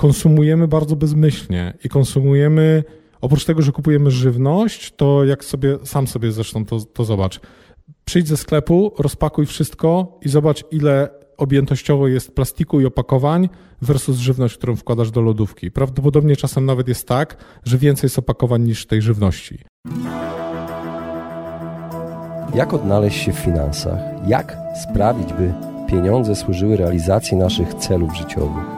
konsumujemy bardzo bezmyślnie i konsumujemy, oprócz tego, że kupujemy żywność, to jak sobie, sam sobie zresztą to, to zobacz, przyjdź ze sklepu, rozpakuj wszystko i zobacz, ile objętościowo jest plastiku i opakowań versus żywność, którą wkładasz do lodówki. Prawdopodobnie czasem nawet jest tak, że więcej jest opakowań niż tej żywności. Jak odnaleźć się w finansach? Jak sprawić, by pieniądze służyły realizacji naszych celów życiowych?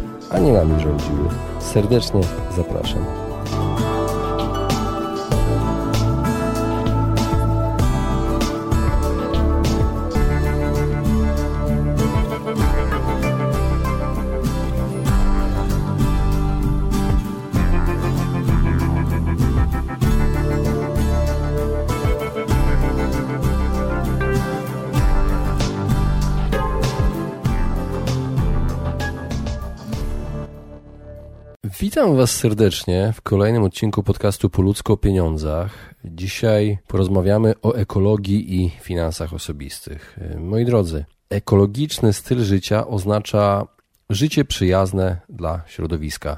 a nie nami rządziły. Serdecznie zapraszam. Witam Was serdecznie w kolejnym odcinku podcastu Po ludzko o pieniądzach. Dzisiaj porozmawiamy o ekologii i finansach osobistych. Moi drodzy, ekologiczny styl życia oznacza życie przyjazne dla środowiska.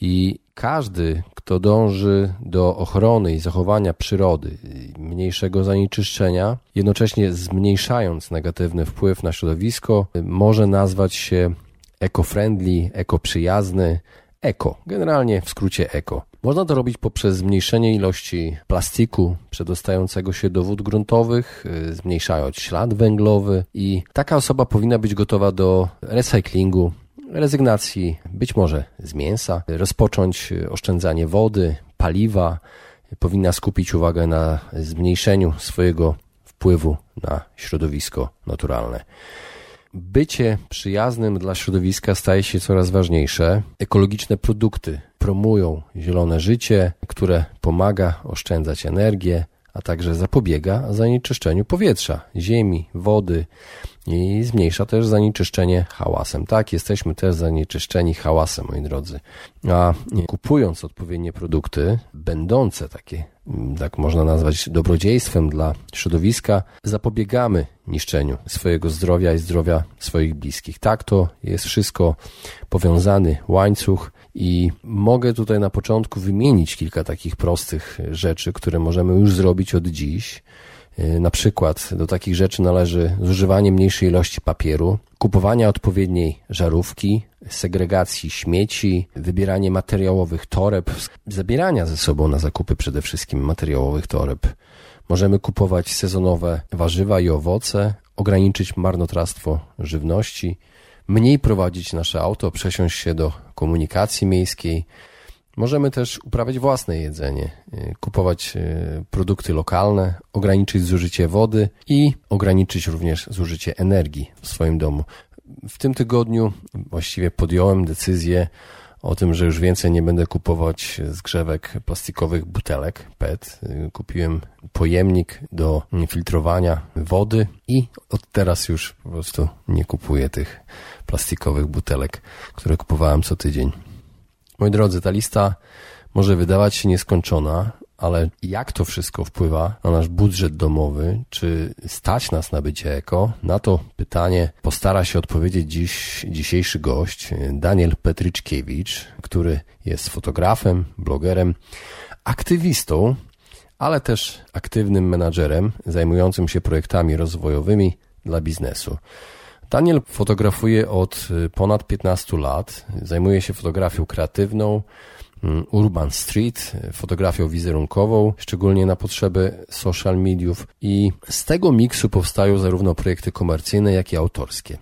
I każdy, kto dąży do ochrony i zachowania przyrody, mniejszego zanieczyszczenia, jednocześnie zmniejszając negatywny wpływ na środowisko, może nazwać się eco-friendly, ekoprzyjazny, eko, generalnie w skrócie eko. Można to robić poprzez zmniejszenie ilości plastiku przedostającego się do wód gruntowych, y, zmniejszając ślad węglowy i taka osoba powinna być gotowa do recyklingu, rezygnacji być może z mięsa, rozpocząć oszczędzanie wody, paliwa, powinna skupić uwagę na zmniejszeniu swojego wpływu na środowisko naturalne. Bycie przyjaznym dla środowiska staje się coraz ważniejsze. Ekologiczne produkty promują zielone życie, które pomaga oszczędzać energię, a także zapobiega zanieczyszczeniu powietrza, ziemi, wody i zmniejsza też zanieczyszczenie hałasem. Tak, jesteśmy też zanieczyszczeni hałasem, moi drodzy. A kupując odpowiednie produkty, będące takie, tak można nazwać, dobrodziejstwem dla środowiska, zapobiegamy niszczeniu swojego zdrowia i zdrowia swoich bliskich. Tak, to jest wszystko powiązany łańcuch i mogę tutaj na początku wymienić kilka takich prostych rzeczy, które możemy już zrobić od dziś. Y, na przykład do takich rzeczy należy zużywanie mniejszej ilości papieru, kupowanie odpowiedniej żarówki, segregacji śmieci, wybieranie materiałowych toreb, zabierania ze sobą na zakupy przede wszystkim materiałowych toreb. Możemy kupować sezonowe warzywa i owoce, ograniczyć marnotrawstwo żywności, mniej prowadzić nasze auto, przesiąść się do komunikacji miejskiej. Możemy też uprawiać własne jedzenie, y, kupować y, produkty lokalne, ograniczyć zużycie wody i ograniczyć również zużycie energii w swoim domu. W tym tygodniu właściwie podjąłem decyzję o tym, że już więcej nie będę kupować zgrzewek plastikowych butelek PET. Kupiłem pojemnik do filtrowania wody i od teraz już po prostu nie kupuję tych plastikowych butelek, które kupowałem co tydzień. Moi drodzy, ta lista może wydawać się nieskończona, ale jak to wszystko wpływa na nasz budżet domowy? Czy stać nas na bycie eko? Na to pytanie postara się odpowiedzieć dziś dzisiejszy gość, Daniel Petryczkiewicz, który jest fotografem, blogerem, aktywistą, ale też aktywnym menadżerem zajmującym się projektami rozwojowymi dla biznesu. Daniel fotografuje od ponad 15 lat, zajmuje się fotografią kreatywną, Mm, Urban Street, fotografią wizerunkową, szczególnie na potrzeby social mediów i z tego miksu powstają zarówno projekty komercyjne, jak i autorskie.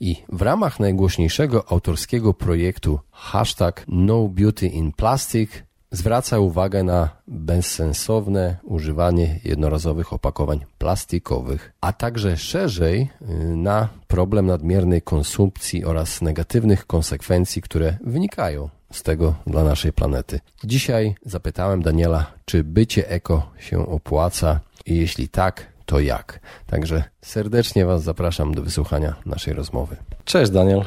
I w ramach najgłośniejszego autorskiego projektu hashtag No Beauty in Plastic zwraca uwagę na bezsensowne używanie jednorazowych opakowań plastikowych, a także szerzej y, na problem nadmiernej konsumpcji oraz negatywnych konsekwencji, które wynikają z tego dla naszej planety. Dzisiaj zapytałem Daniela, czy bycie eko się opłaca i jeśli tak, to jak. Także serdecznie Was zapraszam do wysłuchania naszej rozmowy. Cześć Daniel.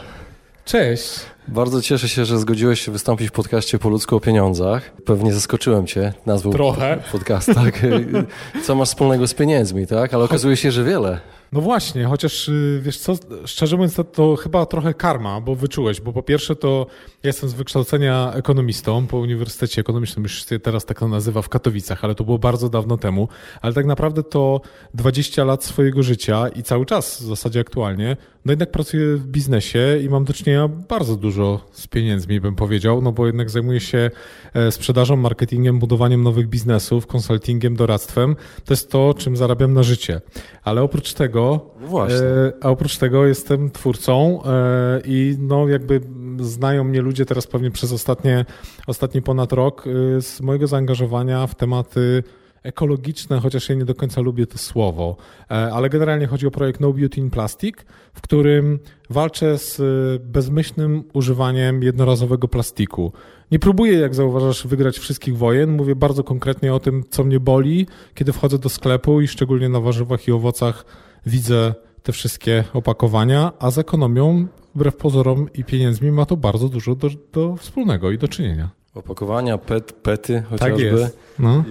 Cześć. Bardzo cieszę się, że zgodziłeś się wystąpić w podcaście po ludzku o pieniądzach. Pewnie zaskoczyłem cię nazwą Trochę. podcast, tak? Co masz wspólnego z pieniędzmi, tak? Ale okazuje się, że wiele. No właśnie, chociaż y, wiesz co, szczerze mówiąc, to, to, chyba trochę karma, bo wyczułeś, bo po pierwsze to ja jestem z wykształcenia ekonomistą po Uniwersytecie Ekonomicznym, już się teraz tak to nazywa w Katowicach, ale to było bardzo dawno temu, ale tak naprawdę to 20 lat swojego życia i cały czas w zasadzie aktualnie, no jednak pracuję w biznesie i mam do czynienia bardzo dużo z pieniędzmi, bym powiedział, no bo jednak zajmuję się e, sprzedażą, marketingiem, budowaniem nowych biznesów, konsultingiem, doradztwem. To jest to, czym zarabiam na życie. Ale oprócz tego tego, no właśnie. E, a oprócz tego jestem twórcą e, i no jakby znają mnie ludzie teraz pewnie przez ostatnie, ostatni ponad rok e, z mojego zaangażowania w tematy ekologiczne, chociaż ja nie do końca lubię to słowo, ale generalnie chodzi o projekt No Beauty in Plastic, w którym walczę z bezmyślnym używaniem jednorazowego plastiku. Nie próbuję, jak zauważasz, wygrać wszystkich wojen. Mówię bardzo konkretnie o tym, co mnie boli, kiedy wchodzę do sklepu i szczególnie na warzywach i owocach widzę te wszystkie opakowania, a z ekonomią, wbrew pozorom i pieniędzmi, ma to bardzo dużo do, do wspólnego i do czynienia. Opakowania, pet, pety chociażby. Tak jest. No.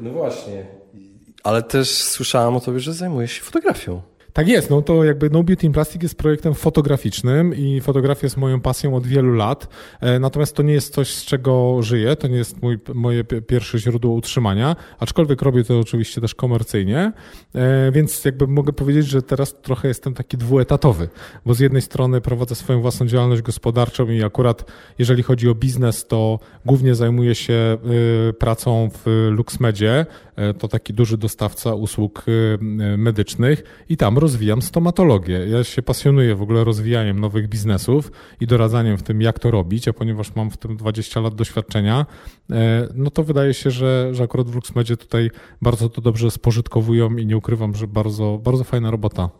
no właśnie. Ale też słyszałem o tobie, że zajmujesz się fotografią. Tak jest, no to jakby No Beauty in Plastic jest projektem fotograficznym i fotografia jest moją pasją od wielu lat, e, natomiast to nie jest coś, z czego żyję, to nie jest mój, moje pierwsze źródło utrzymania, aczkolwiek robię to oczywiście też komercyjnie, e, więc jakby mogę powiedzieć, że teraz trochę jestem taki dwuetatowy, bo z jednej strony prowadzę swoją własną działalność gospodarczą i akurat jeżeli chodzi o biznes, to głównie zajmuję się e, pracą w LuxMedzie, to taki duży dostawca usług medycznych i tam rozwijam stomatologię. Ja się pasjonuję w ogóle rozwijaniem nowych biznesów i doradzaniem w tym, jak to robić, a ponieważ mam w tym 20 lat doświadczenia, e, no to wydaje się, że, że akurat w LuxMedzie tutaj bardzo to dobrze spożytkowują i nie ukrywam, że bardzo, bardzo fajna robota.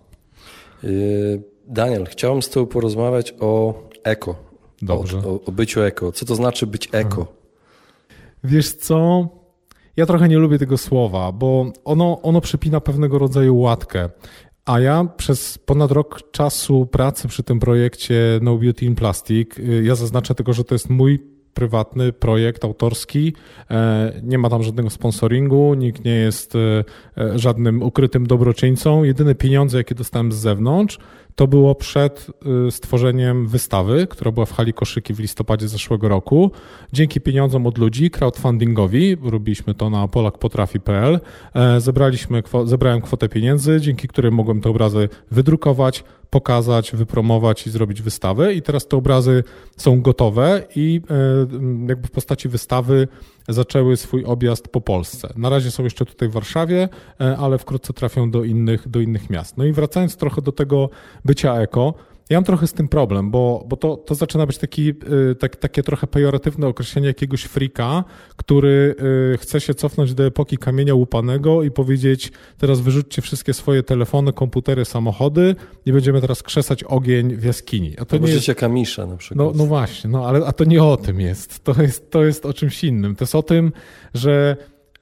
Y, Daniel, chciałem z Tobą porozmawiać o eko. Dobrze. O, o byciu eko. Co to znaczy być eko? Wiesz co? Ja trochę nie lubię tego słowa, bo ono, ono przypina pewnego rodzaju łatkę. A ja przez ponad rok czasu pracy przy tym projekcie No Beauty in Plastic, y, ja zaznaczę tego, że to jest mój prywatny projekt autorski. E, nie ma tam żadnego sponsoringu, nikt nie jest e, e, żadnym ukrytym dobroczyńcą. Jedyne pieniądze, jakie dostałem z zewnątrz, to było przed y, stworzeniem wystawy, która była w hali koszyki w listopadzie zeszłego roku. Dzięki pieniądzom od ludzi, crowdfundingowi, robiliśmy to na polakpotrafi.pl, e, zebraliśmy, zebrałem kwotę pieniędzy, dzięki której mogłem te obrazy wydrukować, pokazać, wypromować i zrobić wystawę. I teraz te obrazy są gotowe i e, jakby w postaci wystawy zaczęły swój objazd po Polsce. Na razie są jeszcze tutaj w Warszawie, e, ale wkrótce trafią do innych, do innych miast. No i wracając trochę do tego bycia eko, ja mam trochę z tym problem, bo, bo to, to zaczyna być taki, y, tak, takie trochę pejoratywne określenie jakiegoś frika, który y, chce się cofnąć do epoki kamienia łupanego i powiedzieć, teraz wyrzućcie wszystkie swoje telefony, komputery, samochody i będziemy teraz krzesać ogień w jaskini. A to nie jest... kamisza na przykład. No, no właśnie, no ale a to nie o tym jest. To jest, to jest o czymś innym. To jest o tym, że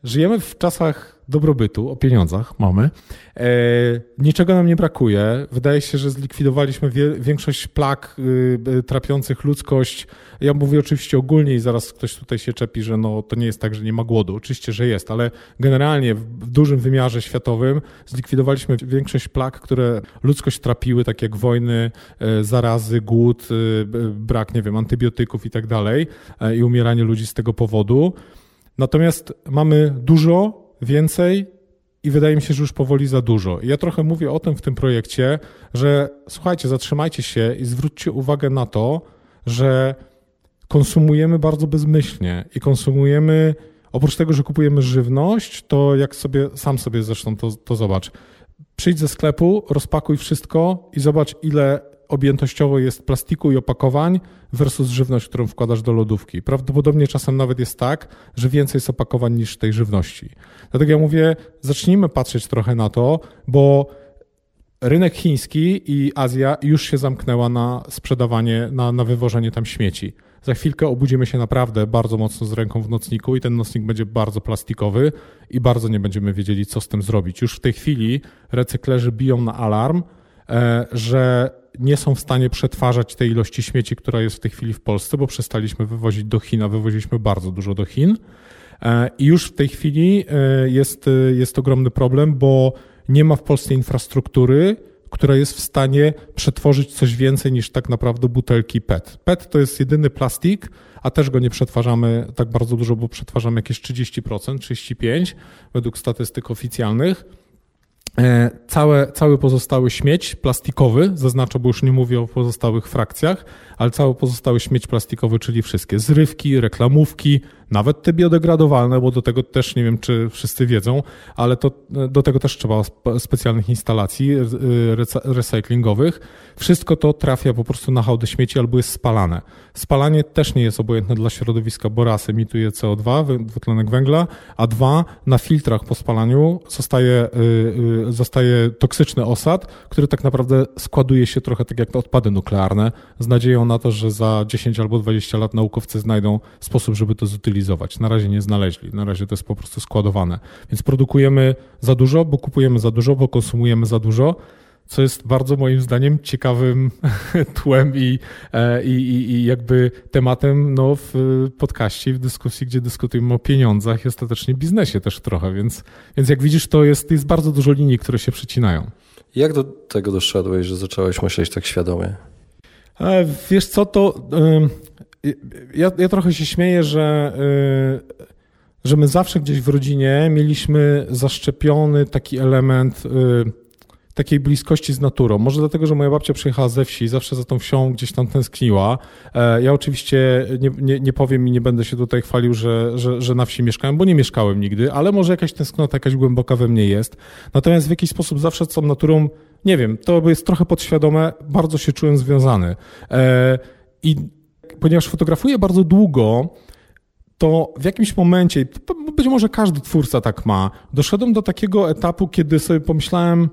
żyjemy w czasach dobrobytu, o pieniądzach mamy. E, niczego nam nie brakuje. Wydaje się, że zlikwidowaliśmy wie, większość plag y, trapiących ludzkość. Ja mówię oczywiście ogólnie i zaraz ktoś tutaj się czepi, że no, to nie jest tak, że nie ma głodu. Oczywiście, że jest, ale generalnie w, w dużym wymiarze światowym zlikwidowaliśmy większość plag, które ludzkość trapiły, tak jak wojny, e, zarazy, głód, e, brak, nie wiem, antybiotyków i tak dalej e, i umieranie ludzi z tego powodu. Natomiast mamy dużo więcej i wydaje mi się, że już powoli za dużo. ja trochę mówię o tym w tym projekcie, że słuchajcie, zatrzymajcie się i zwróćcie uwagę na to, że konsumujemy bardzo bezmyślnie i konsumujemy, oprócz tego, że kupujemy żywność, to jak sobie, sam sobie zresztą to, to zobacz, przyjdź ze sklepu, rozpakuj wszystko i zobacz, ile objętościowo jest plastiku i opakowań versus żywność, którą wkładasz do lodówki. Prawdopodobnie czasem nawet jest tak, że więcej jest opakowań niż tej żywności. Dlatego ja mówię, zacznijmy patrzeć trochę na to, bo rynek chiński i Azja już się zamknęła na sprzedawanie, na, na wywożenie tam śmieci. Za chwilkę obudzimy się naprawdę bardzo mocno z ręką w nocniku i ten nocnik będzie bardzo plastikowy i bardzo nie będziemy wiedzieli, co z tym zrobić. Już w tej chwili recyklerzy biją na alarm, e, że nie są w stanie przetwarzać tej ilości śmieci, która jest w tej chwili w Polsce, bo przestaliśmy wywozić do Chin, a wywoziliśmy bardzo dużo do Chin. E, I już w tej chwili e, jest, jest ogromny problem, bo nie ma w Polsce infrastruktury, która jest w stanie przetworzyć coś więcej niż tak naprawdę butelki PET. PET to jest jedyny plastik, a też go nie przetwarzamy tak bardzo dużo, bo przetwarzamy jakieś 30%, 35% według statystyk oficjalnych. E, całe, cały pozostały śmieć plastikowy, zaznaczę, bo już nie mówię o pozostałych frakcjach, ale cały pozostały śmieć plastikowy, czyli wszystkie zrywki, reklamówki, nawet te biodegradowalne, bo do tego też nie wiem, czy wszyscy wiedzą, ale to, do tego też trzeba specjalnych instalacji y, recyklingowych. Wszystko to trafia po prostu na hałdę śmieci albo jest spalane. Spalanie też nie jest obojętne dla środowiska, bo raz emituje CO2, dwutlenek węgla, a dwa, na filtrach po spalaniu zostaje, y, y, zostaje toksyczny osad, który tak naprawdę składuje się trochę tak jak te odpady nuklearne, z nadzieją na to, że za 10 albo 20 lat naukowcy znajdą sposób, żeby to zutylizować. Na razie nie znaleźli, na razie to jest po prostu składowane. Więc produkujemy za dużo, bo kupujemy za dużo, bo konsumujemy za dużo, co jest bardzo moim zdaniem ciekawym tłem i, e, i, i, i jakby tematem no, w podcaście, w dyskusji, gdzie dyskutujemy o pieniądzach i ostatecznie biznesie też trochę, więc, więc jak widzisz, to jest, jest bardzo dużo linii, które się przecinają. Jak do tego doszedłeś, że zacząłeś myśleć tak świadomie? E, wiesz co, to ja, ja trochę się śmieję, że, e, że my zawsze gdzieś w rodzinie mieliśmy zaszczepiony taki element e, takiej bliskości z naturą. Może dlatego, że moja babcia przyjechała ze wsi, zawsze za tą wsią gdzieś tam tęskniła. Ja oczywiście nie, nie, nie powiem i nie będę się tutaj chwalił, że, że, że na wsi mieszkałem, bo nie mieszkałem nigdy, ale może jakaś tęsknota jakaś głęboka we mnie jest. Natomiast w jakiś sposób zawsze z tą naturą nie wiem, to jest trochę podświadome, bardzo się czułem związany. E, I ponieważ fotografuję bardzo długo, to w jakimś momencie, być może każdy twórca tak ma, doszedłem do takiego etapu, kiedy sobie pomyślałem,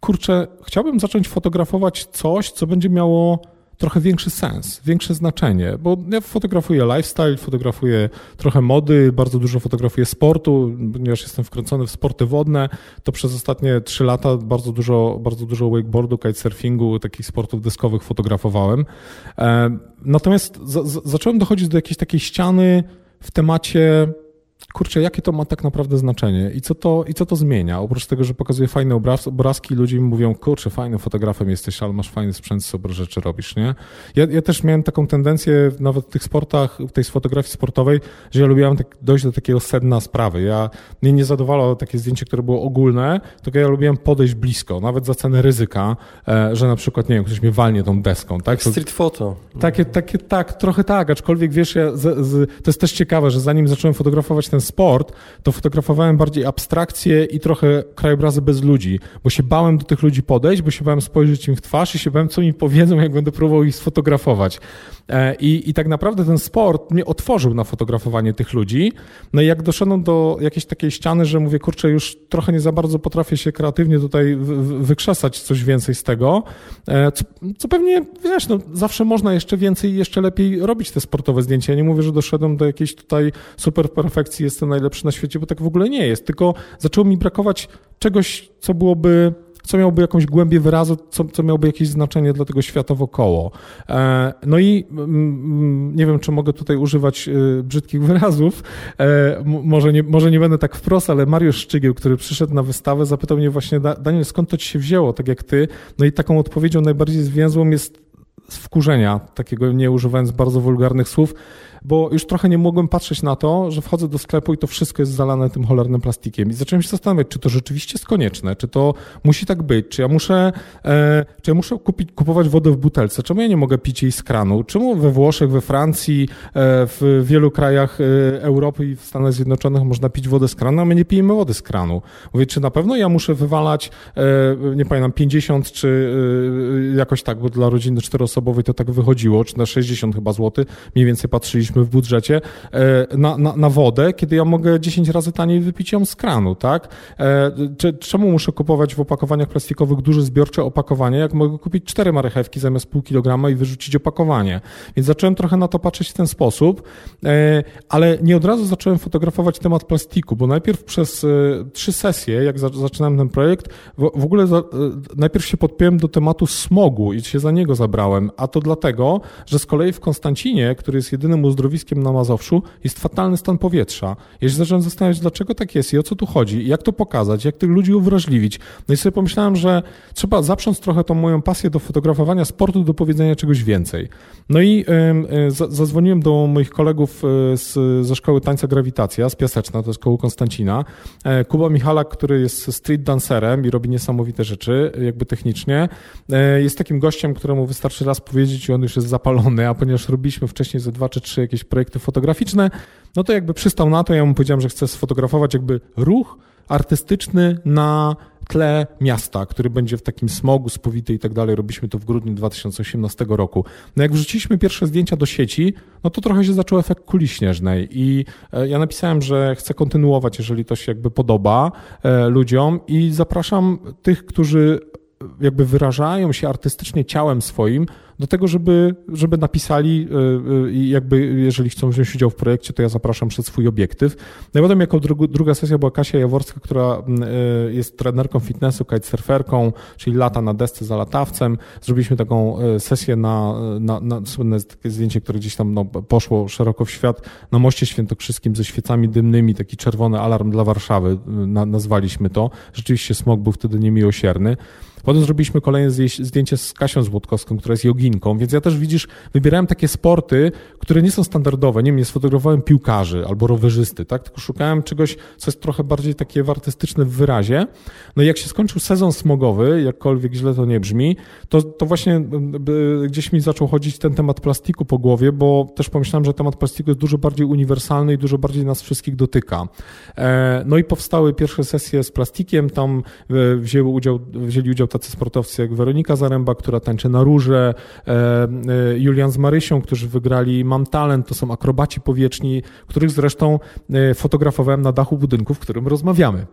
kurczę, chciałbym zacząć fotografować coś, co będzie miało trochę większy sens, większe znaczenie, bo ja fotografuję lifestyle, fotografuję trochę mody, bardzo dużo fotografuję sportu, ponieważ jestem wkręcony w sporty wodne, to przez ostatnie trzy lata bardzo dużo, bardzo dużo wakeboardu, kitesurfingu, takich sportów deskowych fotografowałem. E, natomiast zacząłem dochodzić do jakiejś takiej ściany w temacie kurczę, jakie to ma tak naprawdę znaczenie i co to, i co to zmienia? Oprócz tego, że pokazuje fajne obraz, obrazki, ludzie mi mówią, kurczę, fajnym fotografem jesteś, ale masz fajny sprzęt, super rzeczy robisz, nie? Ja, ja też miałem taką tendencję nawet w tych sportach, w tej fotografii sportowej, że ja lubiłem tak, dojść do takiego sedna sprawy. Ja, mnie nie zadowalało takie zdjęcie, które było ogólne, tylko ja lubiłem podejść blisko, nawet za cenę ryzyka, e, że na przykład, nie wiem, ktoś mnie walnie tą deską, tak? To, Street photo. Takie, takie, tak, trochę tak, aczkolwiek wiesz, ja z, z, to jest też ciekawe, że zanim zacząłem fotografować ten sport, to fotografowałem bardziej abstrakcje i trochę krajobrazy bez ludzi, bo się bałem do tych ludzi podejść, bo się bałem spojrzeć im w twarz i się bałem, co mi powiedzą, jak będę próbował ich sfotografować. E, I, I tak naprawdę ten sport mnie otworzył na fotografowanie tych ludzi. No i jak doszedłem do jakiejś takiej ściany, że mówię, kurczę, już trochę nie za bardzo potrafię się kreatywnie tutaj wykrzesać coś więcej z tego, e, co, co pewnie, wiesz, no, zawsze można jeszcze więcej i jeszcze lepiej robić te sportowe zdjęcia. Ja nie mówię, że doszedłem do jakiejś tutaj super perfekcji, jestem najlepszy na świecie, bo tak w ogóle nie jest, tylko zaczęło mi brakować czegoś, co byłoby co miałoby jakąś głębię wyrazu, co, co miałoby jakieś znaczenie dla tego świata wokoło. E, no i mm, mm, nie wiem, czy mogę tutaj używać e, brzydkich wyrazów, e, może nie, może nie będę tak wprost, ale Mariusz Szczygieł, który przyszedł na wystawę, zapytał mnie właśnie, Daniel, skąd to ci się wzięło, tak jak ty? No i taką odpowiedzią najbardziej zwięzłą jest wkurzenia, takiego nie używając bardzo wulgarnych słów, bo już trochę nie mogłem patrzeć na to, że wchodzę do sklepu i to wszystko jest zalane tym cholernym plastikiem. I zacząłem się zastanawiać, czy to rzeczywiście jest konieczne, czy to musi tak być, czy ja muszę, e, czy ja muszę kupić, kupować wodę w butelce, czemu ja nie mogę pić jej z kranu, czemu we Włoszech, we Francji, e, w wielu krajach e, Europy i w Stanach Zjednoczonych można pić wodę z kranu, a my nie pijemy wody z kranu. Mówię, czy na pewno ja muszę wywalać, e, nie pamiętam, 50 czy e, jakoś tak, bo dla rodziny czteroosobowej to tak wychodziło, czy na 60 chyba złotych, mniej więcej patrzyliśmy w budżecie, e, na, na, na wodę, kiedy ja mogę 10 razy taniej wypić ją z kranu, tak? E, czemu muszę kupować w opakowaniach plastikowych duże zbiorcze opakowanie, jak mogę kupić cztery marchewki zamiast pół kilograma i wyrzucić opakowanie? Więc zacząłem trochę na to patrzeć w ten sposób, e, ale nie od razu zacząłem fotografować temat plastiku, bo najpierw przez trzy sesje, jak zaczynałem ten projekt, w ogóle najpierw się podpiąłem do tematu smogu i się za niego zabrałem, a to dlatego, że z kolei w Konstancinie, który jest jedynym uzdrowiskiem na Mazowszu jest fatalny stan powietrza. Ja się zacząłem zastanawiać, dlaczego tak jest i o co tu chodzi, jak to pokazać, jak tych ludzi uwrażliwić. No i sobie pomyślałem, że trzeba zaprząc trochę tą moją pasję do fotografowania sportu do powiedzenia czegoś więcej. No i y, zadzwoniłem do moich kolegów e, z, ze szkoły tańca Grawitacja, z Piaseczna, to jest koło Konstancina. E, Kuba Michalak, który jest street dancerem i robi niesamowite rzeczy, jakby technicznie, jest takim gościem, któremu wystarczy raz powiedzieć i on już jest zapalony, a ponieważ robiliśmy wcześniej ze dwa czy trzy jakieś projekty fotograficzne, no to jakby przystał na to, ja mu powiedziałem, że chcę sfotografować jakby ruch artystyczny na tle miasta, który będzie w takim smogu spowity i tak dalej. Robiliśmy to w grudniu 2018 roku. No jak wrzuciliśmy pierwsze zdjęcia do sieci, no to trochę się zaczął efekt kuli śnieżnej i e, ja napisałem, że chcę kontynuować, jeżeli to się jakby podoba e, ludziom i zapraszam tych, którzy jakby wyrażają się artystycznie ciałem swoim, do tego, żeby, żeby napisali e, e, jakby jeżeli chcą wziąć udział w projekcie, to ja zapraszam przed swój obiektyw. No i potem jako druga sesja była Kasia Jaworska, która e, jest trenerką fitnessu, kitesurferką, czyli lata na desce za latawcem. Zrobiliśmy taką sesję na, na, na słynne zdjęcie, które gdzieś tam no, poszło szeroko w świat, na moście świętokrzyskim ze świecami dymnymi, taki czerwony alarm dla Warszawy, na, nazwaliśmy to. Rzeczywiście smog był wtedy niemiłosierny. Potem zrobiliśmy kolejne zdjęcie z Kasią Złotkowską, która jest joginką, więc ja też widzisz, wybierałem takie sporty, które nie są standardowe. Nie wiem, nie sfotografowałem piłkarzy albo rowerzysty, tak? Tylko szukałem czegoś, co jest trochę bardziej takie artystyczne w wyrazie. No i jak się skończył sezon smogowy, jakkolwiek źle to nie brzmi, to, to właśnie gdzieś mi zaczął chodzić ten temat plastiku po głowie, bo też pomyślałem, że temat plastiku jest dużo bardziej uniwersalny i dużo bardziej nas wszystkich dotyka. E, no i powstały pierwsze sesje z plastikiem, tam e, wzięły udział, wzięli udział tacy sportowcy jak Weronika Zaręba, która tańczy na róże, e, e, Julian z Marysią, którzy wygrali Mam Talent, to są akrobaci powieczni, których zresztą e, fotografowałem na dachu budynku, w którym rozmawiamy.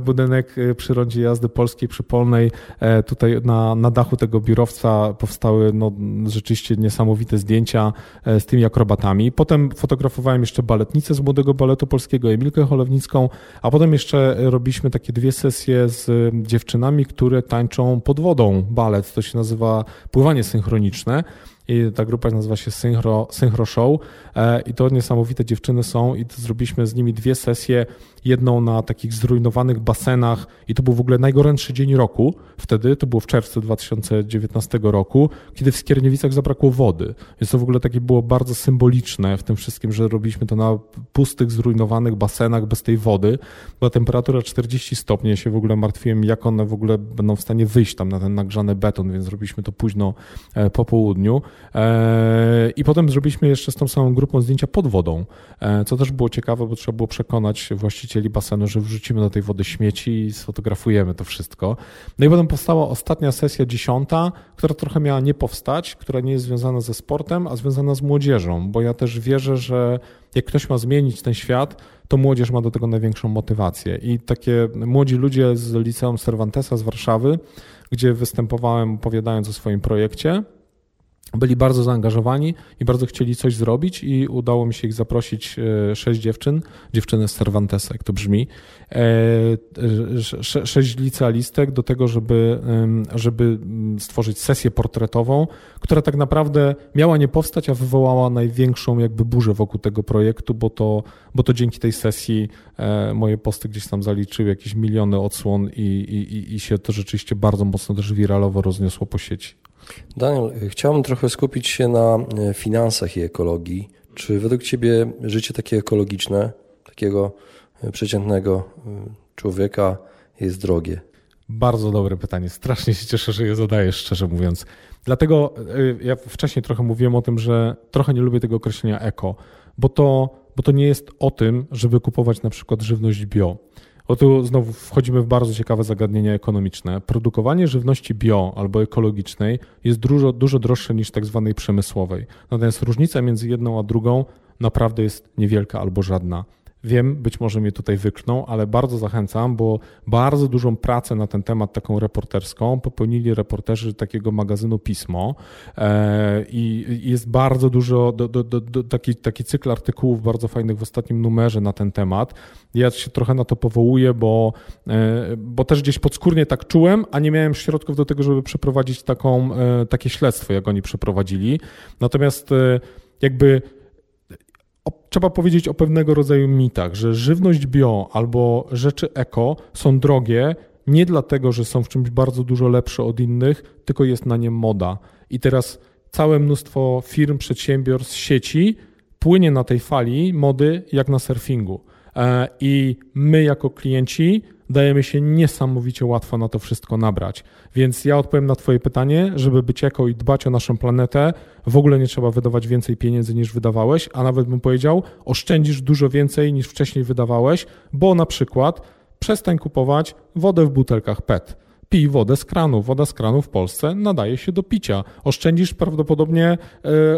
Budynek przy rondzie jazdy polskiej, przy Polnej, tutaj na, na dachu tego biurowca powstały no, rzeczywiście niesamowite zdjęcia z tymi akrobatami. Potem fotografowałem jeszcze baletnicę z Młodego Baletu Polskiego, Emilkę Cholewnicką, a potem jeszcze robiliśmy takie dwie sesje z dziewczynami, które tańczą tańczą pod wodą balet, to się nazywa pływanie synchroniczne i ta grupa nazywa się Synchro, Synchro Show e, i to niesamowite dziewczyny są i zrobiliśmy z nimi dwie sesje, jedną na takich zrujnowanych basenach i to był w ogóle najgorętszy dzień roku. Wtedy, to było w czerwcu 2019 roku, kiedy w Skierniewicach zabrakło wody, więc to w ogóle takie było bardzo symboliczne w tym wszystkim, że robiliśmy to na pustych, zrujnowanych basenach bez tej wody, była temperatura 40 stopni, ja się w ogóle martwiłem, jak one w ogóle będą w stanie wyjść tam na ten nagrzany beton, więc zrobiliśmy to późno e, po południu. E, I potem zrobiliśmy jeszcze z tą samą grupą zdjęcia pod wodą, e, co też było ciekawe, bo trzeba było przekonać właścicieli basenu, że wrzucimy do tej wody śmieci i sfotografujemy to wszystko. No i potem powstała ostatnia sesja dziesiąta, która trochę miała nie powstać, która nie jest związana ze sportem, a związana z młodzieżą, bo ja też wierzę, że jak ktoś ma zmienić ten świat, to młodzież ma do tego największą motywację. I takie młodzi ludzie z Liceum Cervantesa z Warszawy, gdzie występowałem opowiadając o swoim projekcie, byli bardzo zaangażowani i bardzo chcieli coś zrobić i udało mi się ich zaprosić e, sześć dziewczyn, dziewczyny z Cervantesa, jak to brzmi, e, sześć licealistek do tego, żeby, żeby stworzyć sesję portretową, która tak naprawdę miała nie powstać, a wywołała największą jakby burzę wokół tego projektu, bo to, bo to dzięki tej sesji e, moje posty gdzieś tam zaliczyły jakieś miliony odsłon i, i, i się to rzeczywiście bardzo mocno też wiralowo rozniosło po sieci. Daniel, chciałbym trochę skupić się na e, finansach i ekologii. Czy według Ciebie życie takie ekologiczne, takiego e, przeciętnego e, człowieka jest drogie? Bardzo dobre pytanie. Strasznie się cieszę, że je zadajesz, szczerze mówiąc. Dlatego ja wcześniej trochę mówiłem o tym, że trochę nie lubię tego określenia eko, bo to, bo to nie jest o tym, żeby kupować na przykład żywność bio. O tu znowu wchodzimy w bardzo ciekawe zagadnienia ekonomiczne. Produkowanie żywności bio albo ekologicznej jest dużo, dużo droższe niż tak zwanej przemysłowej. Natomiast różnica między jedną a drugą naprawdę jest niewielka albo żadna. Wiem, być może mnie tutaj wykną, ale bardzo zachęcam, bo bardzo dużą pracę na ten temat, taką reporterską, popełnili reporterzy takiego magazynu Pismo e, i jest bardzo dużo, do, do, do, taki, taki cykl artykułów bardzo fajnych w ostatnim numerze na ten temat. Ja się trochę na to powołuję, bo, e, bo też gdzieś podskórnie tak czułem, a nie miałem środków do tego, żeby przeprowadzić taką, e, takie śledztwo, jak oni przeprowadzili. Natomiast jakby trzeba powiedzieć o pewnego rodzaju mitach, że żywność bio albo rzeczy eko są drogie nie dlatego, że są w czymś bardzo dużo lepsze od innych, tylko jest na nie moda. I teraz całe mnóstwo firm, przedsiębiorstw, sieci płynie na tej fali mody jak na surfingu. E, I my jako klienci dajemy się niesamowicie łatwo na to wszystko nabrać. Więc ja odpowiem na Twoje pytanie, żeby być eko i dbać o naszą planetę, w ogóle nie trzeba wydawać więcej pieniędzy niż wydawałeś, a nawet bym powiedział, oszczędzisz dużo więcej niż wcześniej wydawałeś, bo na przykład przestań kupować wodę w butelkach PET pij wodę z kranu. Woda z kranu w Polsce nadaje się do picia. Oszczędzisz prawdopodobnie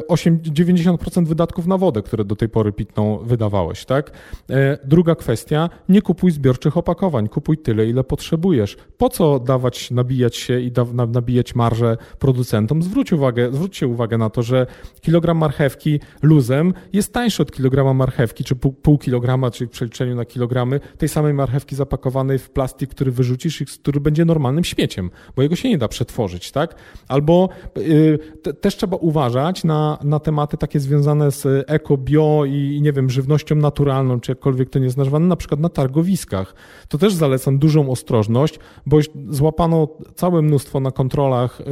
8, e, 90% wydatków na wodę, które do tej pory pitną wydawałeś, tak? E, druga kwestia, nie kupuj zbiorczych opakowań, kupuj tyle, ile potrzebujesz. Po co dawać, nabijać się i da, nabijać marżę producentom? Zwróć uwagę, zwróćcie uwagę na to, że kilogram marchewki luzem jest tańszy od kilograma marchewki, czy pół, pół kilograma, czyli w przeliczeniu na kilogramy tej samej marchewki zapakowanej w plastik, który wyrzucisz i który będzie normalnym śmieciem, bo jego się nie da przetworzyć, tak? Albo y, te, też trzeba uważać na, na tematy takie związane z eko, bio i, nie wiem, żywnością naturalną, czy jakkolwiek to nie jest nazywane, na przykład na targowiskach. To też zalecam dużą ostrożność, bo złapano całe mnóstwo na kontrolach y,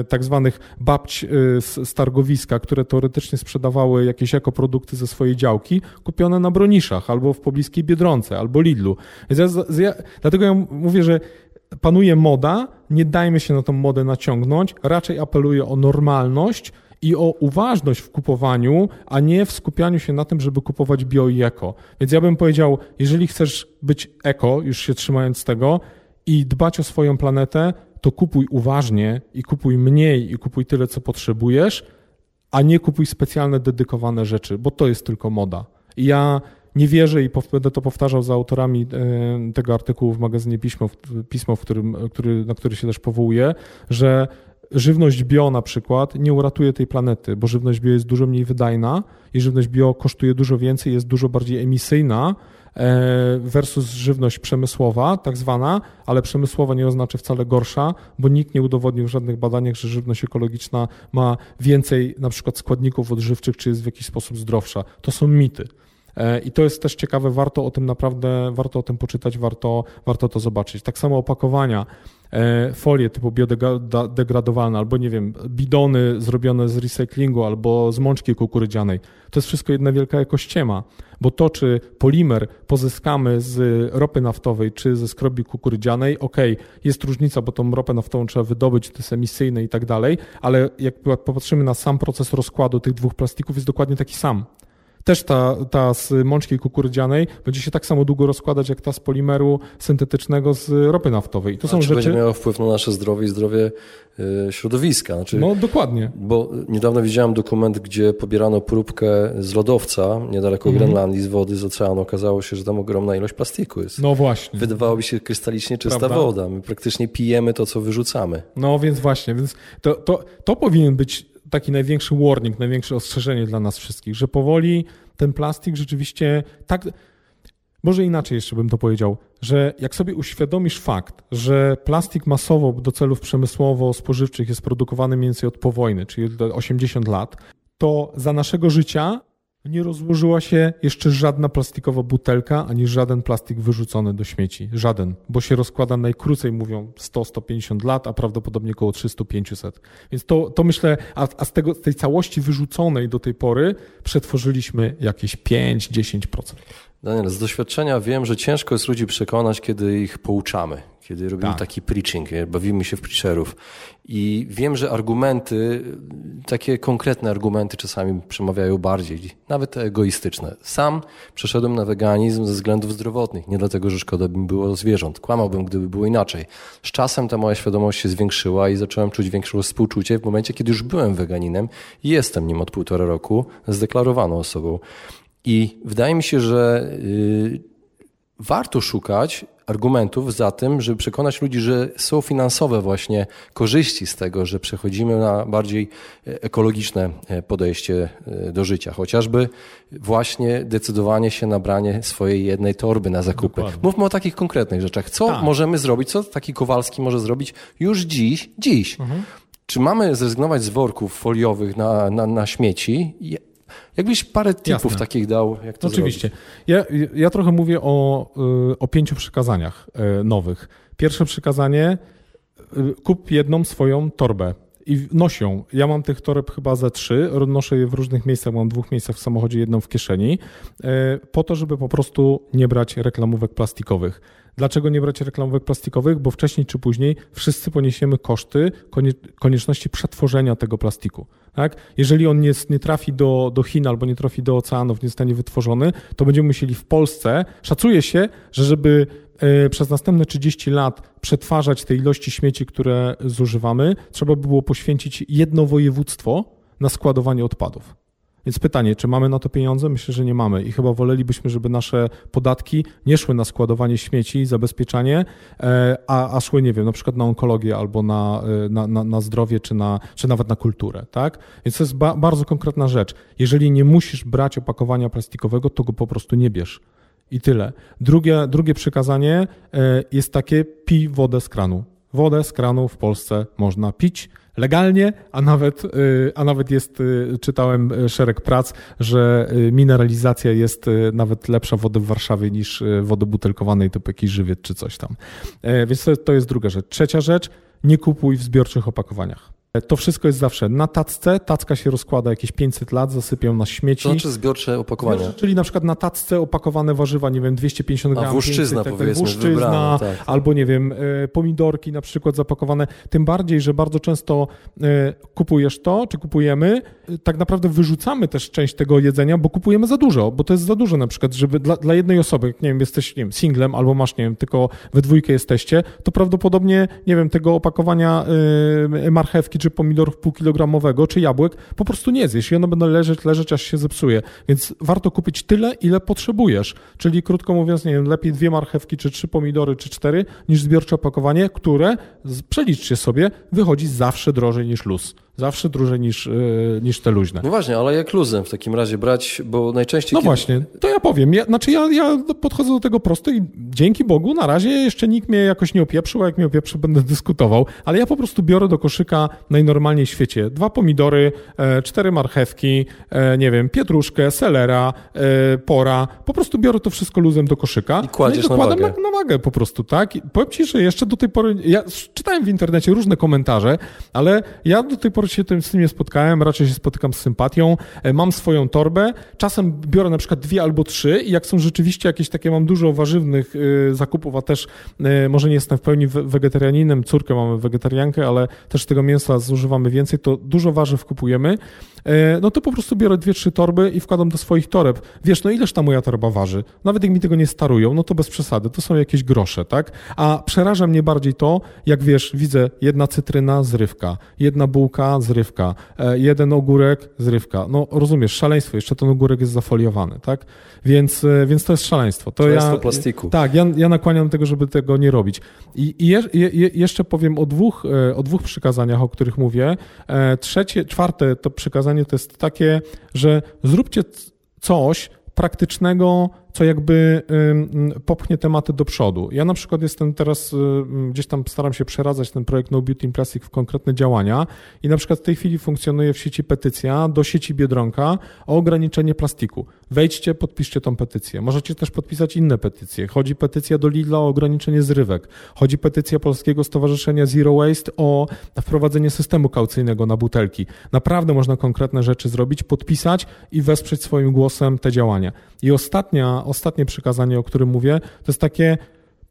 y, tak zwanych babć z targowiska, które teoretycznie sprzedawały jakieś ekoprodukty ze swojej działki, kupione na Broniszach albo w pobliskiej Biedronce, albo Lidlu. Więc ja, ja, dlatego ja mówię, że panuje moda, nie dajmy się na tą modę naciągnąć, raczej apeluję o normalność i o uważność w kupowaniu, a nie w skupianiu się na tym, żeby kupować bio i eko. Więc ja bym powiedział, jeżeli chcesz być eko, już się trzymając tego, i dbać o swoją planetę, to kupuj uważnie i kupuj mniej i kupuj tyle, co potrzebujesz, a nie kupuj specjalne, dedykowane rzeczy, bo to jest tylko moda. I ja nie wierzę i będę to powtarzał za autorami e, tego artykułu w magazynie Pismo, Pismo w którym, który, na który się też powołuję, że żywność bio na przykład nie uratuje tej planety, bo żywność bio jest dużo mniej wydajna i żywność bio kosztuje dużo więcej, jest dużo bardziej emisyjna e, versus żywność przemysłowa, tak zwana, ale przemysłowa nie oznacza wcale gorsza, bo nikt nie udowodnił w żadnych badaniach, że żywność ekologiczna ma więcej na przykład składników odżywczych, czy jest w jakiś sposób zdrowsza. To są mity. E, I to jest też ciekawe, warto o tym naprawdę, warto o tym poczytać, warto, warto to zobaczyć. Tak samo opakowania, e, folie typu biodegradowalne, albo nie wiem, bidony zrobione z recyklingu, albo z mączki kukurydzianej. To jest wszystko jedna wielka ekościema, bo to, czy polimer pozyskamy z ropy naftowej, czy ze skrobi kukurydzianej, ok, jest różnica, bo tą ropę naftową trzeba wydobyć, to jest emisyjne i tak dalej, ale jak popatrzymy na sam proces rozkładu tych dwóch plastików, jest dokładnie taki sam też ta, ta z mączki kukurydzianej będzie się tak samo długo rozkładać, jak ta z polimeru syntetycznego z ropy naftowej. I to są rzeczy... będzie miało wpływ na nasze zdrowie i zdrowie y, środowiska. Znaczy, no dokładnie. Bo niedawno widziałem dokument, gdzie pobierano próbkę z lodowca niedaleko mm. Grenlandii, z wody, z oceanu. Okazało się, że tam ogromna ilość plastiku jest. No właśnie. Wydawałoby się krystalicznie czysta Prawda? woda. My praktycznie pijemy to, co wyrzucamy. No więc właśnie, więc to, to, to powinien być taki największy warning, największe ostrzeżenie dla nas wszystkich, że powoli ten plastik rzeczywiście tak. Może inaczej jeszcze bym to powiedział, że jak sobie uświadomisz fakt, że plastik masowo do celów przemysłowo-spożywczych jest produkowany mniej więcej od po wojny, czyli 80 lat, to za naszego życia Nie rozłożyła się jeszcze żadna plastikowa butelka, ani żaden plastik wyrzucony do śmieci. Żaden, bo się rozkłada najkrócej, mówią 100-150 lat, a prawdopodobnie około 300-500. Więc to, to myślę, a, a z, tego, z tej całości wyrzuconej do tej pory przetworzyliśmy jakieś 5-10%. Daniel, z doświadczenia wiem, że ciężko jest ludzi przekonać, kiedy ich pouczamy, kiedy robimy Tak. taki preaching, bawimy się w preacherów. I wiem, że argumenty, takie konkretne argumenty czasami przemawiają bardziej, nawet te egoistyczne. Sam przeszedłem na weganizm ze względów zdrowotnych, nie dlatego, że szkoda by mi było zwierząt. Kłamałbym, gdyby było inaczej. Z czasem ta moja świadomość się zwiększyła i zacząłem czuć większe współczucie w momencie, kiedy już byłem weganinem i jestem nim od półtora roku, zdeklarowaną osobą. I wydaje mi się, że y, warto szukać argumentów za tym, żeby przekonać ludzi, że są finansowe właśnie korzyści z tego, że przechodzimy na bardziej e, ekologiczne e, podejście e, do życia. Chociażby właśnie decydowanie się na branie swojej jednej torby na zakupy. Dokładnie. Mówmy o takich konkretnych rzeczach. Co Tak. możemy zrobić, co taki Kowalski może zrobić już dziś, dziś. Mhm. Czy mamy zrezygnować z worków foliowych na, na, na śmieci? Jakbyś parę tipów Jasne. takich dał, jak to Oczywiście. Ja, ja trochę mówię o, y, o pięciu przykazaniach y, nowych. Pierwsze przykazanie, y, kup jedną swoją torbę i noś ją. Ja mam tych toreb chyba ze trzy, noszę je w różnych miejscach, mam dwóch miejscach w samochodzie, jedną w kieszeni, po to, żeby po prostu nie brać reklamówek plastikowych. Dlaczego nie brać reklamówek plastikowych? Bo wcześniej czy później wszyscy poniesiemy koszty konie- konieczności przetworzenia tego plastiku. Tak? Jeżeli on nie, nie trafi do, do Chin albo nie trafi do oceanów, nie zostanie wytworzony, to będziemy musieli w Polsce, szacuje się, że żeby e, przez następne 30 lat przetwarzać te ilości śmieci, które zużywamy, trzeba by było poświęcić jedno województwo na składowanie odpadów. Więc pytanie, czy mamy na to pieniądze? Myślę, że nie mamy i chyba wolelibyśmy, żeby nasze podatki nie szły na składowanie śmieci, zabezpieczanie, e, a, a szły, nie wiem, na przykład na onkologię albo na, e, na, na, na zdrowie, czy, na, czy nawet na kulturę, tak? Więc to jest ba, bardzo konkretna rzecz. Jeżeli nie musisz brać opakowania plastikowego, to go po prostu nie bierz. I tyle. Drugie, drugie przykazanie e, jest takie, pij wodę z kranu. Wodę z kranu w Polsce można pić legalnie, a nawet, y, a nawet jest, y, czytałem y, szereg prac, że mineralizacja jest nawet lepsza wody w Warszawie niż wody butelkowanej typu jakiś żywiec czy coś tam. E, Więc to, to jest druga rzecz. Trzecia rzecz, nie kupuj w zbiorczych opakowaniach. E, To wszystko jest zawsze na tacce, tacka się rozkłada jakieś 500 lat, zasypią na śmieci. To znaczy zbiorcze opakowania. Zbiorcze, Czyli na przykład na tacce opakowane warzywa, nie wiem, 250 A gram. włoszczyzna, 500, tak, powiedzmy, włoszczyzna, wybrana, tak. albo nie wiem, e, pomidorki na przykład zapakowane. Tym bardziej, że bardzo często e, kupujesz to, czy kupujemy, tak naprawdę wyrzucamy też część tego jedzenia, bo kupujemy za dużo, bo to jest za dużo na przykład, żeby dla, dla jednej osoby, jak nie wiem, jesteś, nie wiem, singlem, albo masz, nie wiem, tylko we dwójkę jesteście, to prawdopodobnie, nie wiem, tego opakowania marchewki, czy pomidorów półkilogramowego, czy jabłek, po prostu nie zjesz i one będą leżeć, leżeć, aż się zepsuje. Więc warto kupić tyle, ile potrzebujesz. Czyli krótko mówiąc, nie wiem, lepiej dwie marchewki, czy trzy pomidory, czy cztery, niż zbiorcze opakowanie, które, przeliczcie sobie, wychodzi zawsze drożej niż luz. Zawsze drożej niż, yy, niż te luźne. No właśnie, ale jak luzem w takim razie brać, bo najczęściej... No kiedy- właśnie, to ja powiem. Ja, znaczy ja, ja podchodzę do tego prosto i dzięki Bogu na razie jeszcze nikt mnie jakoś nie opieprzył, a jak mnie opieprzy będę dyskutował, ale ja po prostu biorę do koszyka najnormalniej w świecie dwa pomidory, e, cztery marchewki, e, nie wiem, pietruszkę, selera, e, pora. Po prostu biorę to wszystko luzem do koszyka. I kładziesz no na i dokładam wagę. na, na wagę po prostu, tak? I powiem Ci, że jeszcze do tej pory, ja czytałem w internecie różne komentarze, ale ja do tej pory się tym, z tym nie spotkałem, raczej się spotykam z sympatią. E, Mam swoją torbę, czasem biorę na przykład dwie albo trzy i jak są rzeczywiście jakieś takie, mam dużo warzywnych y, zakupów, a też y, może nie jestem w pełni we- wegetarianinem, córkę mamy wegetariankę, ale też tego mięsa zużywamy więcej, to dużo warzyw kupujemy, no to po prostu biorę dwie, trzy torby i wkładam do swoich toreb. Wiesz, no ileż ta moja torba waży? Nawet jak mi tego nie starują, no to bez przesady, to są jakieś grosze, tak? A przeraża mnie bardziej to, jak wiesz, widzę jedna cytryna, zrywka, jedna bułka, zrywka, e, jeden ogórek, zrywka. No rozumiesz, szaleństwo, jeszcze ten ogórek jest zafoliowany, tak? Więc, e, więc to jest szaleństwo. To Szaleństwo ja, plastiku. Tak, ja, ja nakłaniam do tego, żeby tego nie robić. I, i je, je, je- jeszcze powiem o dwóch, e, o dwóch przykazaniach, o których mówię. E, Trzecie, czwarte to przykazanie to jest takie, że zróbcie coś praktycznego, co jakby popchnie tematy do przodu. Ja na przykład jestem teraz, gdzieś tam staram się przeradzać ten projekt No Beauty in Plastic w konkretne działania i na przykład w tej chwili funkcjonuje w sieci petycja do sieci Biedronka o ograniczenie plastiku. Wejdźcie, podpiszcie tą petycję. Możecie też podpisać inne petycje. Chodzi petycja do Lidla o ograniczenie zrywek. Chodzi petycja Polskiego Stowarzyszenia Zero Waste o wprowadzenie systemu kaucyjnego na butelki. Naprawdę można konkretne rzeczy zrobić, podpisać i wesprzeć swoim głosem te działania. I ostatnia, ostatnie przykazanie, o którym mówię, to jest takie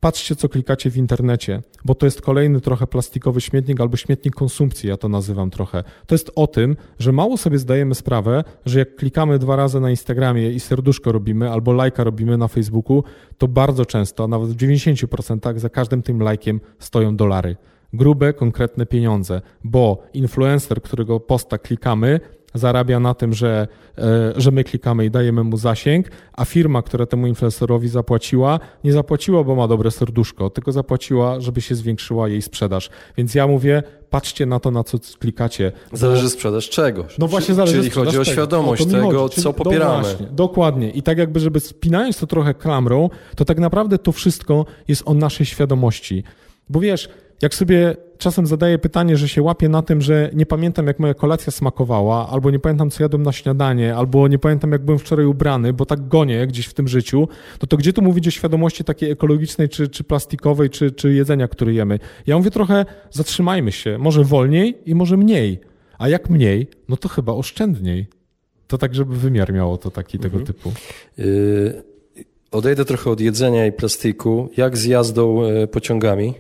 patrzcie, co klikacie w internecie, bo to jest kolejny trochę plastikowy śmietnik albo śmietnik konsumpcji, ja to nazywam trochę. To jest o tym, że mało sobie zdajemy sprawę, że jak klikamy dwa razy na Instagramie i serduszko robimy albo lajka robimy na Facebooku, to bardzo często, nawet w 90% za każdym tym lajkiem stoją dolary. Grube, konkretne pieniądze, bo influencer, którego posta klikamy, zarabia na tym, że, e, że my klikamy i dajemy mu zasięg, a firma, która temu influencerowi zapłaciła, nie zapłaciła, bo ma dobre serduszko, tylko zapłaciła, żeby się zwiększyła jej sprzedaż. Więc ja mówię, patrzcie na to, na co klikacie. Zależy sprzedaż czegoś. No właśnie zależy Czyli chodzi o świadomość tego, co no popieramy. Właśnie, dokładnie. I tak jakby, żeby spinając to trochę klamrą, to tak naprawdę to wszystko jest o naszej świadomości. Bo wiesz, jak sobie czasem zadaję pytanie, że się łapię na tym, że nie pamiętam, jak moja kolacja smakowała, albo nie pamiętam, co jadłem na śniadanie, albo nie pamiętam, jak byłem wczoraj ubrany, bo tak gonię gdzieś w tym życiu, to to gdzie tu mówić o świadomości takiej ekologicznej, czy, czy plastikowej, czy, czy jedzenia, które jemy? Ja mówię trochę, zatrzymajmy się, może wolniej i może mniej. A jak mniej, no to chyba oszczędniej. To tak, żeby wymiar miało to taki mhm. tego typu. Yy, odejdę trochę od jedzenia i plastiku. Jak z jazdą e, pociągami?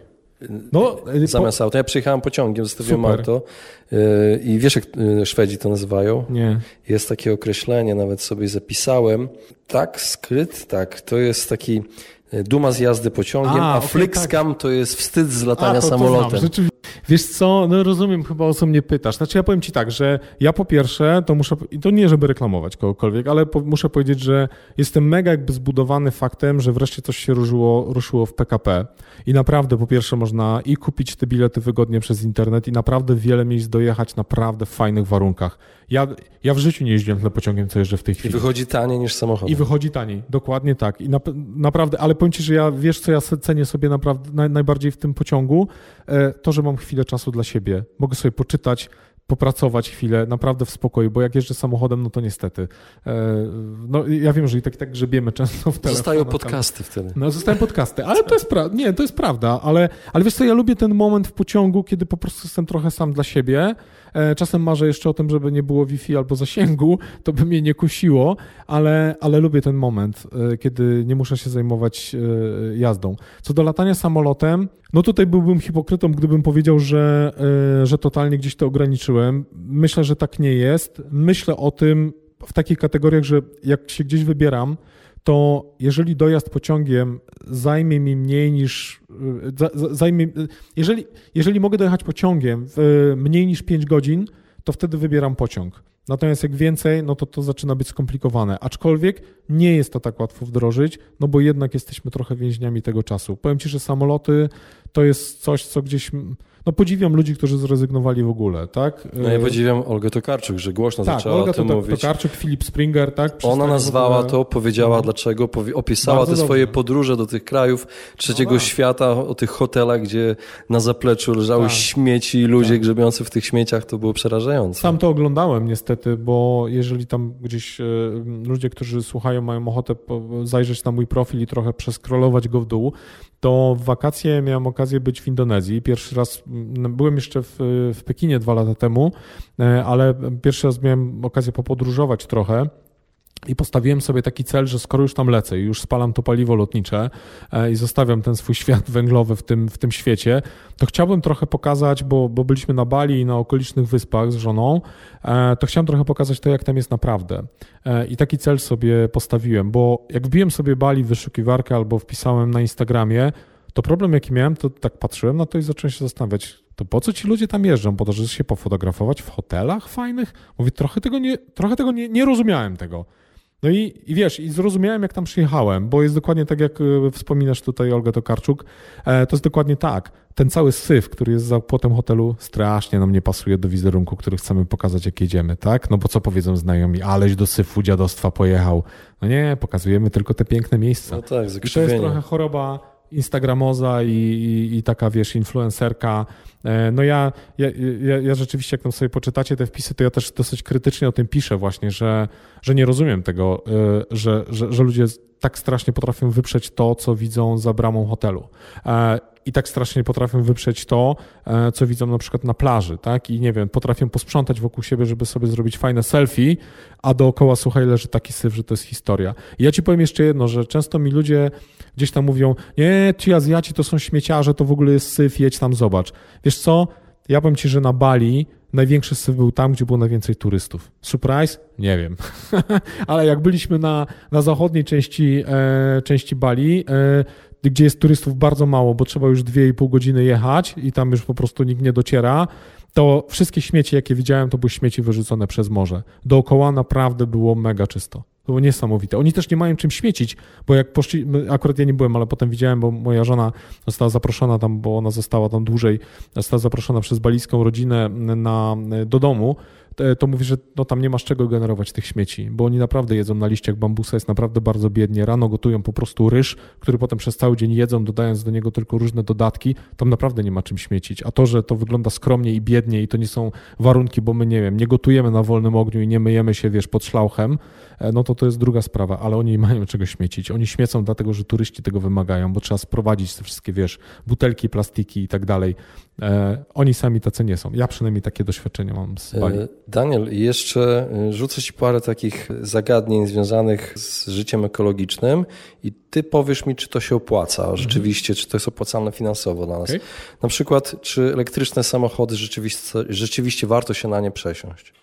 No, y, zamiast po... auta. Ja przyjechałem pociągiem, zostawiłem Super. auto yy, i wiesz jak y, Szwedzi to nazywają? Nie. Jest takie określenie, nawet sobie zapisałem. Tak, skryt, tak. To jest taki y, duma z jazdy pociągiem, a, a okay, flixcam tak. to jest wstyd z latania a, to, samolotem. To Wiesz co, no rozumiem chyba o co mnie pytasz. Znaczy ja powiem ci tak, że ja po pierwsze to muszę, i to nie żeby reklamować kogokolwiek, ale po, muszę powiedzieć, że jestem mega jakby zbudowany faktem, że wreszcie coś się ruszyło, ruszyło w PKP i naprawdę po pierwsze można i kupić te bilety wygodnie przez internet i naprawdę wiele miejsc dojechać naprawdę w fajnych warunkach. Ja, ja w życiu nie jeździłem tyle pociągiem, co jeżdżę w tej chwili. I wychodzi taniej niż samochód. I wychodzi taniej, dokładnie tak. I na, naprawdę, ale powiem ci, że ja, wiesz co ja cenię sobie naprawdę naj, najbardziej w tym pociągu? E, to, że mam chwilę czasu dla siebie. Mogę sobie poczytać, popracować chwilę naprawdę w spokoju, bo jak jeżdżę samochodem, no to niestety. E, no ja wiem, że i tak, tak grzebiemy często w telefon. Zostają podcasty wtedy. No zostają podcasty, ale to jest prawda, nie, to jest prawda, ale, ale wiesz co, ja lubię ten moment w pociągu, kiedy po prostu jestem trochę sam dla siebie, czasem marzę jeszcze o tym, żeby nie było Wi-Fi albo zasięgu, to by mnie nie kusiło, ale, ale lubię ten moment, e, kiedy nie muszę się zajmować e, jazdą. Co do latania samolotem, no tutaj byłbym hipokrytą, gdybym powiedział, że, że totalnie gdzieś to ograniczyłem. Myślę, że tak nie jest. Myślę o tym w takich kategoriach, że jak się gdzieś wybieram, to jeżeli dojazd pociągiem zajmie mi mniej niż. Zajmie, jeżeli, jeżeli mogę dojechać pociągiem w mniej niż 5 godzin, to wtedy wybieram pociąg. Natomiast jak więcej, no to to zaczyna być skomplikowane. Aczkolwiek nie jest to tak łatwo wdrożyć, no bo jednak jesteśmy trochę więźniami tego czasu. Powiem Ci, że samoloty to jest coś, co gdzieś no podziwiam ludzi, którzy zrezygnowali w ogóle, tak? No ja podziwiam Olgę Tokarczuk, że głośno tak, zaczęła Olga o tym to, mówić. Tokarczuk, Filip Springer, tak? Ona nazwała ogóle... to, powiedziała no. dlaczego, opisała Bardzo te dobrze. swoje podróże do tych krajów trzeciego no tak. świata, o tych hotelach, gdzie na zapleczu leżały tak. śmieci i ludzie tak. grzebiący w tych śmieciach, to było przerażające. Sam to oglądałem niestety, bo jeżeli tam gdzieś e, ludzie, którzy słuchają, mają ochotę zajrzeć na mój profil i trochę przeskrolować go w dół, to w wakacje miałem okazję być w Indonezji. Pierwszy raz byłem jeszcze w, w Pekinie dwa lata temu, e, ale pierwszy raz miałem okazję popodróżować trochę. I postawiłem sobie taki cel, że skoro już tam lecę i już spalam to paliwo lotnicze e, i zostawiam ten swój świat węglowy w tym, w tym świecie, to chciałbym trochę pokazać, bo, bo byliśmy na Bali i na okolicznych wyspach z żoną, e, to chciałem trochę pokazać to, jak tam jest naprawdę. I taki cel sobie postawiłem, bo jak wbiłem sobie Bali w wyszukiwarkę albo wpisałem na Instagramie, to problem, jaki miałem, to tak patrzyłem na to i zacząłem się zastanawiać, to po co ci ludzie tam jeżdżą? Po to, żeby się pofotografować w hotelach fajnych? Mówię, trochę tego nie, trochę tego nie, nie rozumiałem tego. No i, i wiesz, i zrozumiałem, jak tam przyjechałem, bo jest dokładnie tak, jak e, wspominasz tutaj Olga Tokarczuk, e, to jest dokładnie tak. Ten cały syf, który jest za płotem hotelu, strasznie nam nie pasuje do wizerunku, który chcemy pokazać, jak jedziemy, tak? No bo co powiedzą znajomi, aleś do syfu dziadostwa pojechał. No nie, pokazujemy tylko te piękne miejsca. No tak, I to jest trochę choroba instagramoza i, i, i, taka, wiesz, influencerka. E, no ja, ja, ja, ja, rzeczywiście, jak tam sobie poczytacie te wpisy, to ja też dosyć krytycznie o tym piszę właśnie, że, że nie rozumiem tego, e, że, że, że ludzie tak strasznie potrafią wyprzeć to, co widzą za bramą hotelu. E, I tak strasznie potrafią wyprzeć to, co widzą na przykład na plaży, tak? I nie wiem, potrafią posprzątać wokół siebie, żeby sobie zrobić fajne selfie, a dookoła, słuchaj, leży taki syf, że to jest historia. I ja ci powiem jeszcze jedno, że często mi ludzie gdzieś tam mówią, nie, ci Azjaci to są śmieciarze, to w ogóle jest syf, jedź tam, zobacz. Wiesz co, ja powiem ci, że na Bali największy syf był tam, gdzie było najwięcej turystów. Surprise? Nie wiem. Ale jak byliśmy na, na zachodniej części, e, części Bali, e, gdzie jest turystów bardzo mało, bo trzeba już 2,5 godziny jechać i tam już po prostu nikt nie dociera, to wszystkie śmieci, jakie widziałem, to były śmieci wyrzucone przez morze. Dookoła naprawdę było mega czysto. To było niesamowite. Oni też nie mają czym śmiecić, bo jak poszli, akurat ja nie byłem, ale potem widziałem, bo moja żona została zaproszona tam, bo ona została tam dłużej, została zaproszona przez balijską rodzinę na, do domu to mówi, że no tam nie masz czego generować tych śmieci, bo oni naprawdę jedzą na liściach bambusa, jest naprawdę bardzo biednie. Rano gotują po prostu ryż, który potem przez cały dzień jedzą, dodając do niego tylko różne dodatki. Tam naprawdę nie ma czym śmiecić. A to, że to wygląda skromnie i biednie i to nie są warunki, bo my nie wiem, nie gotujemy na wolnym ogniu i nie myjemy się, wiesz, pod szlauchem, e, no to to jest druga sprawa, ale oni nie mają czego śmiecić. Oni śmiecą dlatego, że turyści tego wymagają, bo trzeba sprowadzić te wszystkie, wiesz, butelki, plastiki i tak dalej. E, oni sami tacy nie są. Ja przynajmniej takie doświadczenia mam z Bali. Daniel, jeszcze y, rzucę Ci parę takich zagadnień związanych z życiem ekologicznym i Ty powiesz mi, czy to się opłaca mhm. rzeczywiście, czy to jest opłacalne finansowo dla nas. Okay. Na przykład, czy elektryczne samochody rzeczywiście, rzeczywiście warto się na nie przesiąść?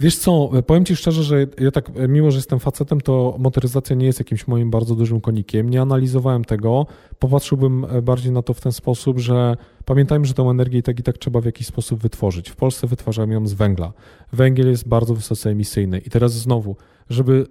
Wiesz co, powiem Ci szczerze, że ja tak, mimo że jestem facetem, to motoryzacja nie jest jakimś moim bardzo dużym konikiem. Nie analizowałem tego. Popatrzyłbym bardziej na to w ten sposób, że pamiętajmy, że tą energię i tak i tak trzeba w jakiś sposób wytworzyć. W Polsce wytwarzamy ją z węgla. Węgiel jest bardzo wysoce emisyjny. I teraz znowu, żeby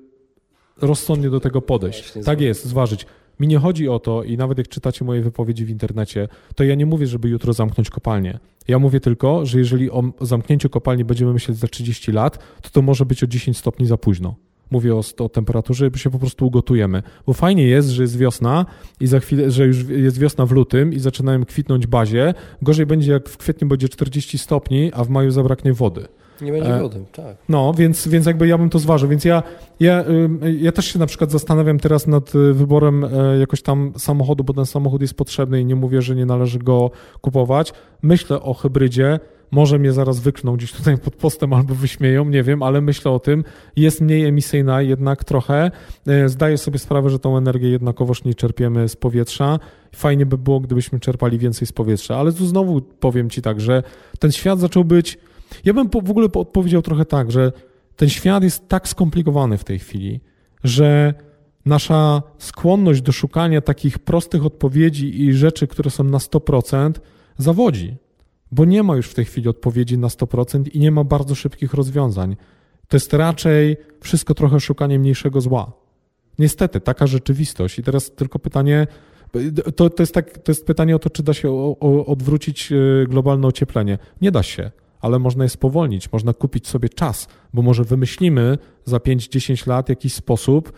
rozsądnie do tego podejść. Tak jest, zważyć. Mi nie chodzi o to, i nawet jak czytacie moje wypowiedzi w internecie, to ja nie mówię, żeby jutro zamknąć kopalnię. Ja mówię tylko, że jeżeli o zamknięciu kopalni będziemy myśleć za 30 lat, to to może być o 10 stopni za późno. Mówię o, o temperaturze, się po prostu ugotujemy. Bo fajnie jest, że jest wiosna i za chwilę, że już jest wiosna w lutym i zaczynają kwitnąć bazie. Gorzej będzie, jak w kwietniu będzie 40 stopni, a w maju zabraknie wody. Nie będzie e, wody, tak. No, więc, więc jakby ja bym to zważył. Więc ja, ja, ja też się na przykład zastanawiam teraz nad y, wyborem e, jakoś tam samochodu, bo ten samochód jest potrzebny i nie mówię, że nie należy go kupować. Myślę o hybrydzie. Może mnie zaraz wykną gdzieś tutaj pod postem albo wyśmieją, nie wiem, ale myślę o tym. Jest mniej emisyjna jednak trochę. E, zdaję sobie sprawę, że tą energię jednakowoż nie czerpiemy z powietrza. Fajnie by było, gdybyśmy czerpali więcej z powietrza. Ale tu znowu powiem Ci tak, że ten świat zaczął być ja bym w ogóle odpowiedział trochę tak, że ten świat jest tak skomplikowany w tej chwili, że nasza skłonność do szukania takich prostych odpowiedzi i rzeczy, które są na 100%, zawodzi, bo nie ma już w tej chwili odpowiedzi na 100% i nie ma bardzo szybkich rozwiązań. To jest raczej wszystko trochę szukanie mniejszego zła. Niestety, taka rzeczywistość. I teraz tylko pytanie, to, to, jest, tak, to jest pytanie o to, czy da się o, o, odwrócić e, globalne ocieplenie. Nie da się ale można je spowolnić, można kupić sobie czas, bo może wymyślimy za 5-10 lat jakiś sposób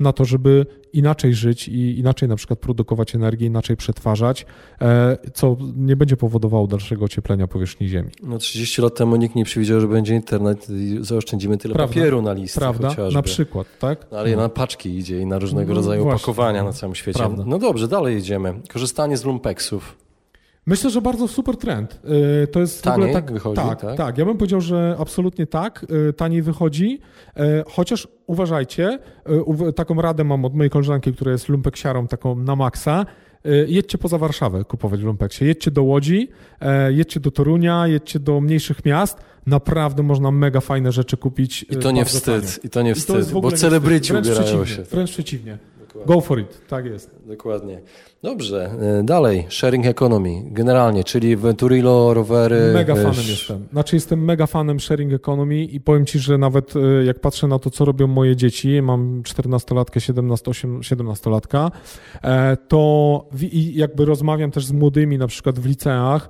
na to, żeby inaczej żyć i inaczej na przykład produkować energię, inaczej przetwarzać, e, co nie będzie powodowało dalszego ocieplenia powierzchni Ziemi. No 30 lat temu nikt nie przewidział, że będzie internet i zaoszczędzimy tyle Prawda? papieru na listy Prawda? chociażby. Na przykład, tak? No, ale no. na paczki idzie i na różnego no, rodzaju właśnie. opakowania na całym świecie. Prawda. No dobrze, dalej jedziemy. Korzystanie z lumpeksów. Myślę, że bardzo super trend. Y, to jest taniej w ogóle tak, wychodzi, tak, tak, tak. Ja bym powiedział, że absolutnie tak, y, taniej wychodzi, y, chociaż uważajcie, taką radę mam od mojej koleżanki, która jest lumpeksiarą taką na maksa, jedźcie poza Warszawę kupować w lumpeksie. Jedźcie do Łodzi, jedźcie do Torunia, jedźcie do mniejszych miast. Naprawdę można mega fajne rzeczy kupić. I to nie wstyd, i to nie wstyd, bo celebryci ubierają się. Wręcz przeciwnie. Dokładnie. Go for it, tak jest. Dokładnie. Dobrze, e, dalej, sharing economy, generalnie, czyli Venturillo, rowery. Mega fanem jestem. Znaczy jestem mega fanem sharing economy i powiem Ci, że nawet e, jak patrzę na to, co robią moje dzieci, mam 14-latkę, 17, 17-latka, to i jakby rozmawiam też z młodymi na przykład w liceach,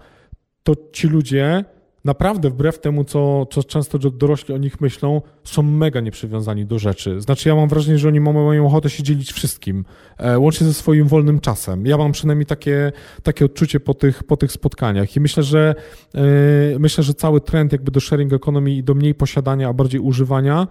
to ci ludzie naprawdę wbrew temu, co, co często dorośli o nich myślą, są mega nieprzywiązani do rzeczy. Znaczy ja mam wrażenie, że oni mają ochotę się dzielić wszystkim, e, łącznie ze swoim wolnym czasem. Ja mam przynajmniej takie, takie odczucie po tych, po tych spotkaniach i myślę, że e, myślę, że cały trend jakby do sharing economy i do mniej posiadania, a bardziej używania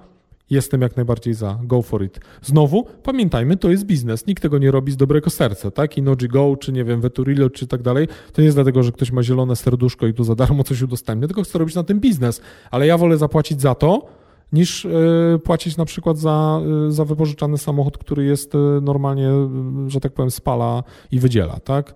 jestem jak najbardziej za. Go for it. Znowu, pamiętajmy, to jest biznes. Nikt tego nie robi z dobrego serca, tak? I Noji Go, czy nie wiem, Veturillo, czy tak dalej. To nie jest dlatego, że ktoś ma zielone serduszko i tu za darmo coś udostępnia, tylko chce robić na tym biznes. Ale ja wolę zapłacić za to, niż y, płacić na przykład za, y, za wypożyczany samochód, który jest y, normalnie, że tak powiem, spala i wydziela, tak?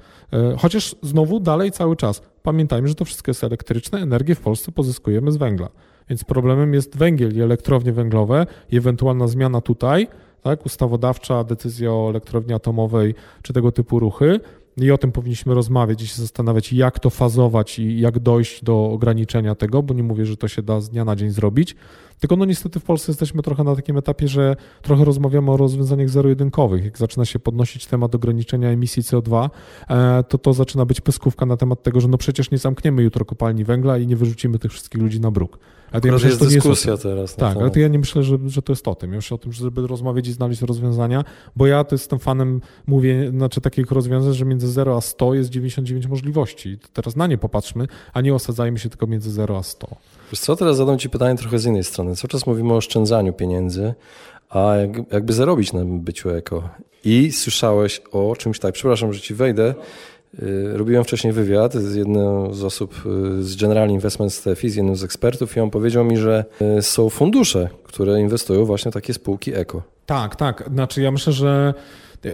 Chociaż znowu dalej cały czas pamiętajmy, że to wszystko jest elektryczne, energię w Polsce pozyskujemy z węgla. Więc problemem jest węgiel i elektrownie węglowe i ewentualna zmiana tutaj, tak, ustawodawcza, decyzja o elektrowni atomowej czy tego typu ruchy. I o tym powinniśmy rozmawiać i się zastanawiać, jak to fazować i jak dojść do ograniczenia tego, bo nie mówię, że to się da z dnia na dzień zrobić. Tylko no niestety w Polsce jesteśmy trochę na takim etapie, że trochę rozmawiamy o rozwiązaniach zero-jedynkowych. Jak zaczyna się podnosić temat ograniczenia emisji CO2, e, to to zaczyna być pyskówka na temat tego, że no przecież nie zamkniemy jutro kopalni węgla i nie wyrzucimy tych wszystkich ludzi na bruk. Ale ja myślę, jest dyskusja jest teraz. Tak, ale to ja nie myślę, że, że to jest o tym. Ja myślę o tym, żeby rozmawiać i znaleźć rozwiązania, bo ja to jestem fanem, mówię, znaczy takich rozwiązań, że między 0 a 100 jest 99 możliwości. Teraz na nie popatrzmy, a nie osadzajmy się tylko między 0 a 100. Wiesz co, teraz zadam Ci pytanie trochę z innej strony. Cały czas mówimy o oszczędzaniu pieniędzy, a jak, jakby zarobić na byciu eko. I słyszałeś o czymś tak, przepraszam, że Ci wejdę, Y, robiłem wcześniej wywiad z jedną z osób y, z General Investment Steffi, z jednym z ekspertów i on powiedział mi, że y, są fundusze, które inwestują właśnie w takie spółki eko. Tak, tak. Znaczy ja myślę, że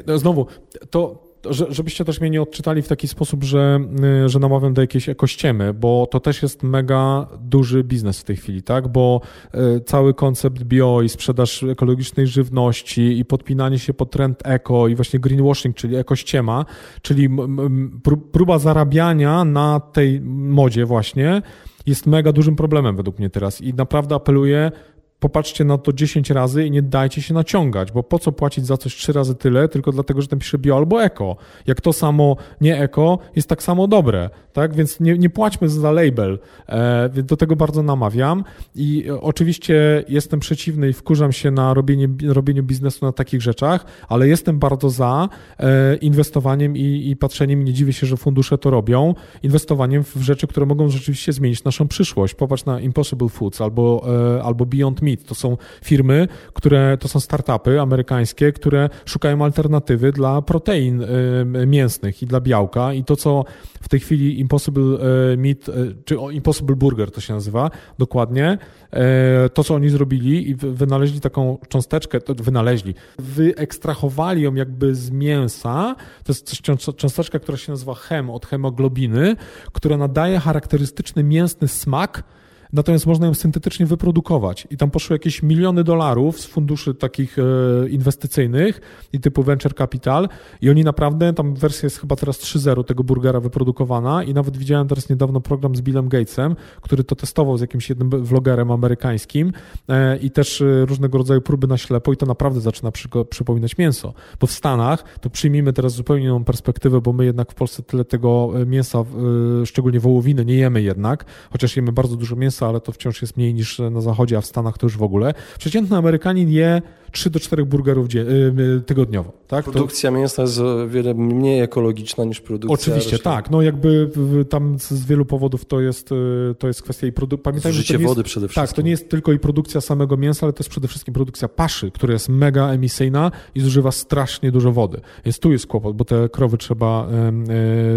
no znowu to żebyście też mnie nie odczytali w taki sposób, że, y, że namawiam do jakiejś ekościemy, bo to też jest mega duży biznes w tej chwili, tak? Bo y, cały koncept bio i sprzedaż ekologicznej żywności i podpinanie się pod trend eko i właśnie greenwashing, czyli ekościema, czyli próba zarabiania na tej modzie właśnie jest mega dużym problemem według mnie teraz i naprawdę apeluję, popatrzcie na to 10 razy i nie dajcie się naciągać, bo po co płacić za coś trzy razy tyle, tylko dlatego, że tam pisze bio albo eko. Jak to samo nie eko jest tak samo dobre, tak? Więc nie, nie płaćmy za label. E, do tego bardzo namawiam i oczywiście jestem przeciwny i wkurzam się na robienie, robieniu biznesu na takich rzeczach, ale jestem bardzo za e, inwestowaniem i, i patrzeniem, nie dziwię się, że fundusze to robią, inwestowaniem w rzeczy, które mogą rzeczywiście zmienić naszą przyszłość. Popatrz na Impossible Foods albo, e, albo Beyond Meat, Meat. To są firmy, które, to są startupy amerykańskie, które szukają alternatywy dla protein mięsnych i dla białka i to, co w tej chwili Impossible e, Meat, e, czy Impossible Burger to się nazywa dokładnie, to, co oni zrobili i wynaleźli taką cząsteczkę, to wynaleźli, wyekstrahowali ją jakby z mięsa, to jest cząsteczka, która się nazywa hem, od hemoglobiny, która nadaje charakterystyczny mięsny smak natomiast można ją syntetycznie wyprodukować. I tam poszły jakieś miliony dolarów z funduszy takich e, inwestycyjnych i typu venture capital i oni naprawdę, tam wersja jest chyba teraz 3.0 tego burgera wyprodukowana i nawet widziałem teraz niedawno program z Billem Gatesem, który to testował z jakimś jednym vlogerem amerykańskim e, i też e, różnego rodzaju próby na ślepo i to naprawdę zaczyna przypominać mięso. Bo w Stanach, to przyjmijmy teraz zupełnie inną perspektywę, bo my jednak w Polsce tyle tego mięsa, szczególnie wołowiny, nie jemy jednak, chociaż jemy bardzo dużo mięsa, ale to wciąż jest mniej niż na zachodzie, a w Stanach to już w ogóle. Przeciętny Amerykanin je 3 do 4 burgerów y, y, tygodniowo. Tak? Produkcja to... mięsa jest o wiele mniej ekologiczna niż produkcja Oczywiście, roślin. tak. No jakby tam z wielu powodów to jest, y, to jest kwestia i produkcji. Pamiętajmy, Zużycie jest, wody przede wszystkim. Tak, to nie jest tylko i produkcja samego mięsa, ale to jest przede wszystkim produkcja paszy, która jest mega emisyjna i zużywa strasznie dużo wody. Więc tu jest kłopot, bo te krowy trzeba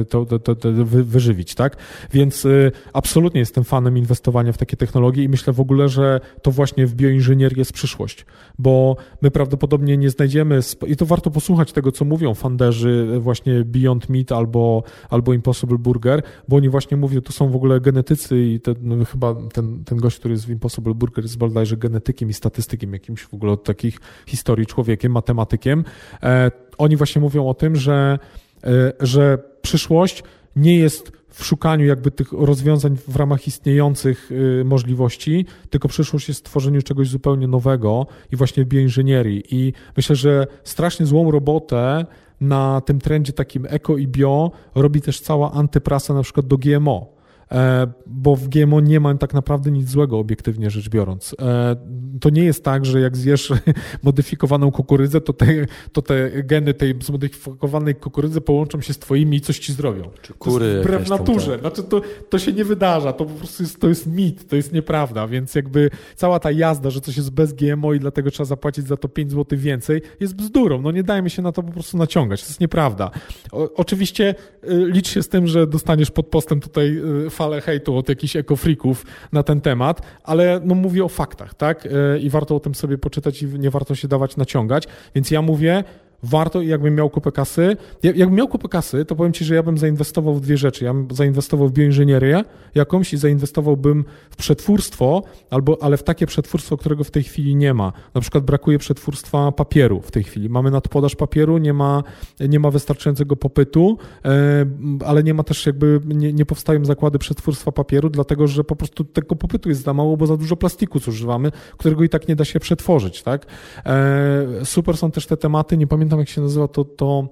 to, to, to, to wyżywić, tak? Więc absolutnie jestem fanem inwestowania w takie technologie i myślę w ogóle, że to właśnie w bioinżynierię jest przyszłość, bo my prawdopodobnie nie znajdziemy, i to warto posłuchać tego, co mówią fanderzy właśnie Beyond Meat albo, albo Impossible Burger, bo oni właśnie mówią, to są w ogóle genetycy i ten, no chyba ten, ten gość, który jest w Impossible Burger jest bodajże genetykiem i statystykiem, jakimś w ogóle od takich historii człowiekiem, matematykiem. E, oni właśnie mówią o tym, że, e, że przyszłość nie jest w szukaniu jakby tych rozwiązań w ramach istniejących y, możliwości, tylko przyszłość jest tworzeniu czegoś zupełnie nowego i właśnie bioinżynierii. I myślę, że strasznie złą robotę na tym trendzie takim eko i bio robi też cała antyprasa na przykład do GMO. E, bo w GMO nie ma tak naprawdę nic złego, obiektywnie rzecz biorąc. E, to nie jest tak, że jak zjesz modyfikowaną kukurydzę, to te, to te geny tej zmodyfikowanej kukurydzy połączą się z twoimi i coś ci zrobią. Czy kury to jest wbrew naturze. Tak. Znaczy to, to się nie wydarza, to po prostu jest, to jest mit, to jest nieprawda, więc jakby cała ta jazda, że coś jest bez GMO i dlatego trzeba zapłacić za to 5 zł więcej, jest bzdurą. No nie dajmy się na to po prostu naciągać, to jest nieprawda. O, oczywiście y, licz się z tym, że dostaniesz pod postem tutaj y, falę hejtu od jakichś ekofrików na ten temat, ale no mówię o faktach, tak? E, I warto o tym sobie poczytać i nie warto się dawać naciągać. Więc ja mówię, warto, jakbym miał kupę kasy, jakbym miał kupę kasy, to powiem Ci, że ja bym zainwestował w dwie rzeczy. Ja bym zainwestował w bioinżynierię jakąś i zainwestowałbym w przetwórstwo, albo, ale w takie przetwórstwo, którego w tej chwili nie ma. Na przykład brakuje przetwórstwa papieru w tej chwili. Mamy nadpodaż papieru, nie ma, nie ma wystarczającego popytu, e, ale nie ma też jakby, nie, nie powstają zakłady przetwórstwa papieru, dlatego, że po prostu tego popytu jest za mało, bo za dużo plastiku zużywamy, którego i tak nie da się przetworzyć, tak? E, super są też te tematy, nie pamiętam pamiętam jak się nazywa to, to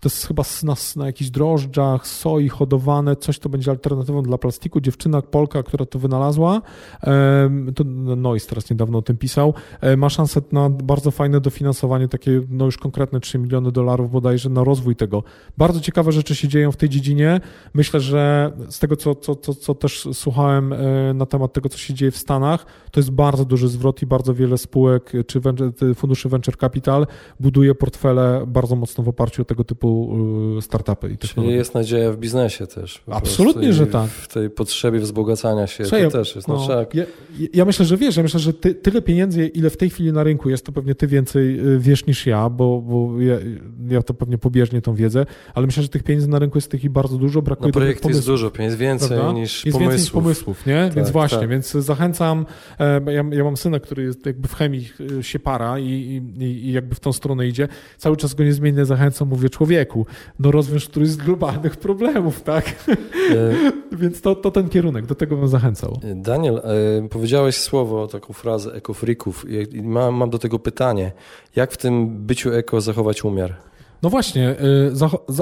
to jest chyba na, na jakichś drożdżach, soi hodowane, coś to będzie alternatywą dla plastiku. Dziewczyna Polka, która to wynalazła, to Nois teraz niedawno o tym pisał, e, ma szansę na bardzo fajne dofinansowanie, takie no już konkretne 3 miliony dolarów bodajże na rozwój tego. Bardzo ciekawe rzeczy się dzieją w tej dziedzinie. Myślę, że z tego, co, co, co, co też słuchałem e, na temat tego, co się dzieje w Stanach, to jest bardzo duży zwrot i bardzo wiele spółek czy funduszy venture capital buduje portfele bardzo mocno w oparciu o tego typu Y, startupy i Czyli jest nadzieja w biznesie też. Absolutnie, że tak. W tej potrzebie wzbogacania się to też jest. No, no ja, ja, myślę, że wiesz, ja myślę, że ty, tyle pieniędzy, ile w tej chwili na rynku jest, to pewnie ty więcej y, wiesz niż ja, bo, bo ja, ja to pewnie pobieżnie tą wiedzę, ale myślę, że tych pieniędzy na rynku jest tych i bardzo dużo, brakuje no, projekt jest dużo, pieniędzy więcej prawda? niż jest pomysłów. więcej niż pomysłów, nie? Tak, więc właśnie, tak. więc zachęcam, e, ja, ja mam syna, który jest jakby w chemii y, się para i, i, i jakby w tą stronę idzie, cały czas go niezmiennie zachęcam, mówię człowieku, no rozwiąż któryś z globalnych problemów, tak? E... Więc to, to ten kierunek, do tego bym zachęcał. Daniel, e, powiedziałeś słowo, taką frazę ekofrików i mam, mam do tego pytanie. Jak w tym byciu eko zachować umiar? No właśnie, e,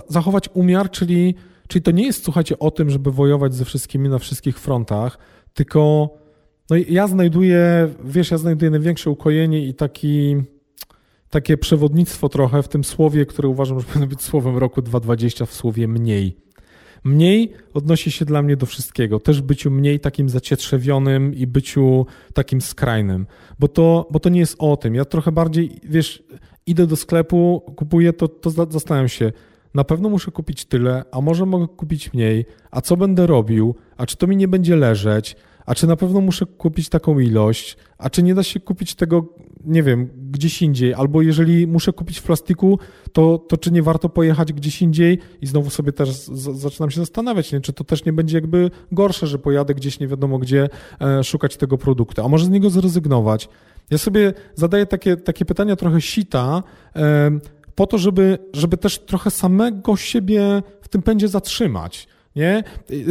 zachować umiar, czyli, czyli to nie jest, słuchajcie, o tym, żeby wojować ze wszystkimi na wszystkich frontach, tylko no ja znajduję, wiesz, ja znajduję największe ukojenie i taki takie przewodnictwo trochę w tym słowie, które uważam, że powinno być słowem roku 2020 w słowie mniej. Mniej odnosi się dla mnie do wszystkiego, też byciu mniej takim zacietrzewionym i byciu takim skrajnym, bo to, bo to nie jest o tym. Ja trochę bardziej, wiesz, idę do sklepu, kupuję, to, to zastanawiam się, na pewno muszę kupić tyle, a może mogę kupić mniej, a co będę robił, a czy to mi nie będzie leżeć, a czy na pewno muszę kupić taką ilość, a czy nie da się kupić tego, nie wiem, gdzieś indziej, albo jeżeli muszę kupić w plastiku, to, to czy nie warto pojechać gdzieś indziej i znowu sobie też z, zaczynam się zastanawiać, nie? czy to też nie będzie jakby gorsze, że pojadę gdzieś nie wiadomo gdzie e, szukać tego produktu, a może z niego zrezygnować. Ja sobie zadaję takie, takie pytania trochę sita, e, po to, żeby, żeby też trochę samego siebie w tym pędzie zatrzymać. Nie?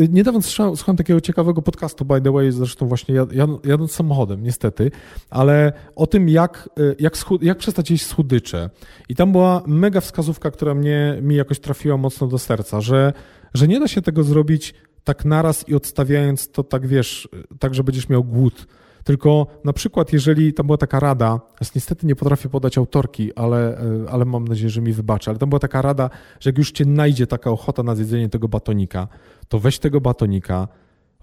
Niedawno słuchałem takiego ciekawego podcastu, by the way, zresztą właśnie jadąc samochodem, niestety, ale o tym, jak, jak, schud- jak przestać jeść słodycze. I tam była mega wskazówka, która mnie, mi jakoś trafiła mocno do serca, że, że nie da się tego zrobić tak naraz i odstawiając to tak, wiesz, tak, że będziesz miał głód tylko na przykład, jeżeli tam była taka rada, niestety nie potrafię podać autorki, ale, e, ale mam nadzieję, że mi wybaczy, ale tam była taka rada, że jak już cię najdzie taka ochota na zjedzenie tego batonika, to weź tego batonika,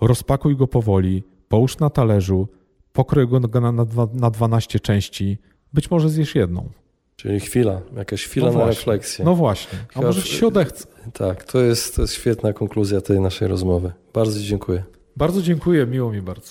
rozpakuj go powoli, połóż na talerzu, pokrój go na, na, na 12 części, być może zjesz jedną. Czyli chwila, jakaś chwila no na refleksję. No właśnie, a Chyba, może ci się odechce. Tak, to jest, to jest świetna konkluzja tej naszej rozmowy. Bardzo dziękuję. Bardzo dziękuję, miło mi bardzo.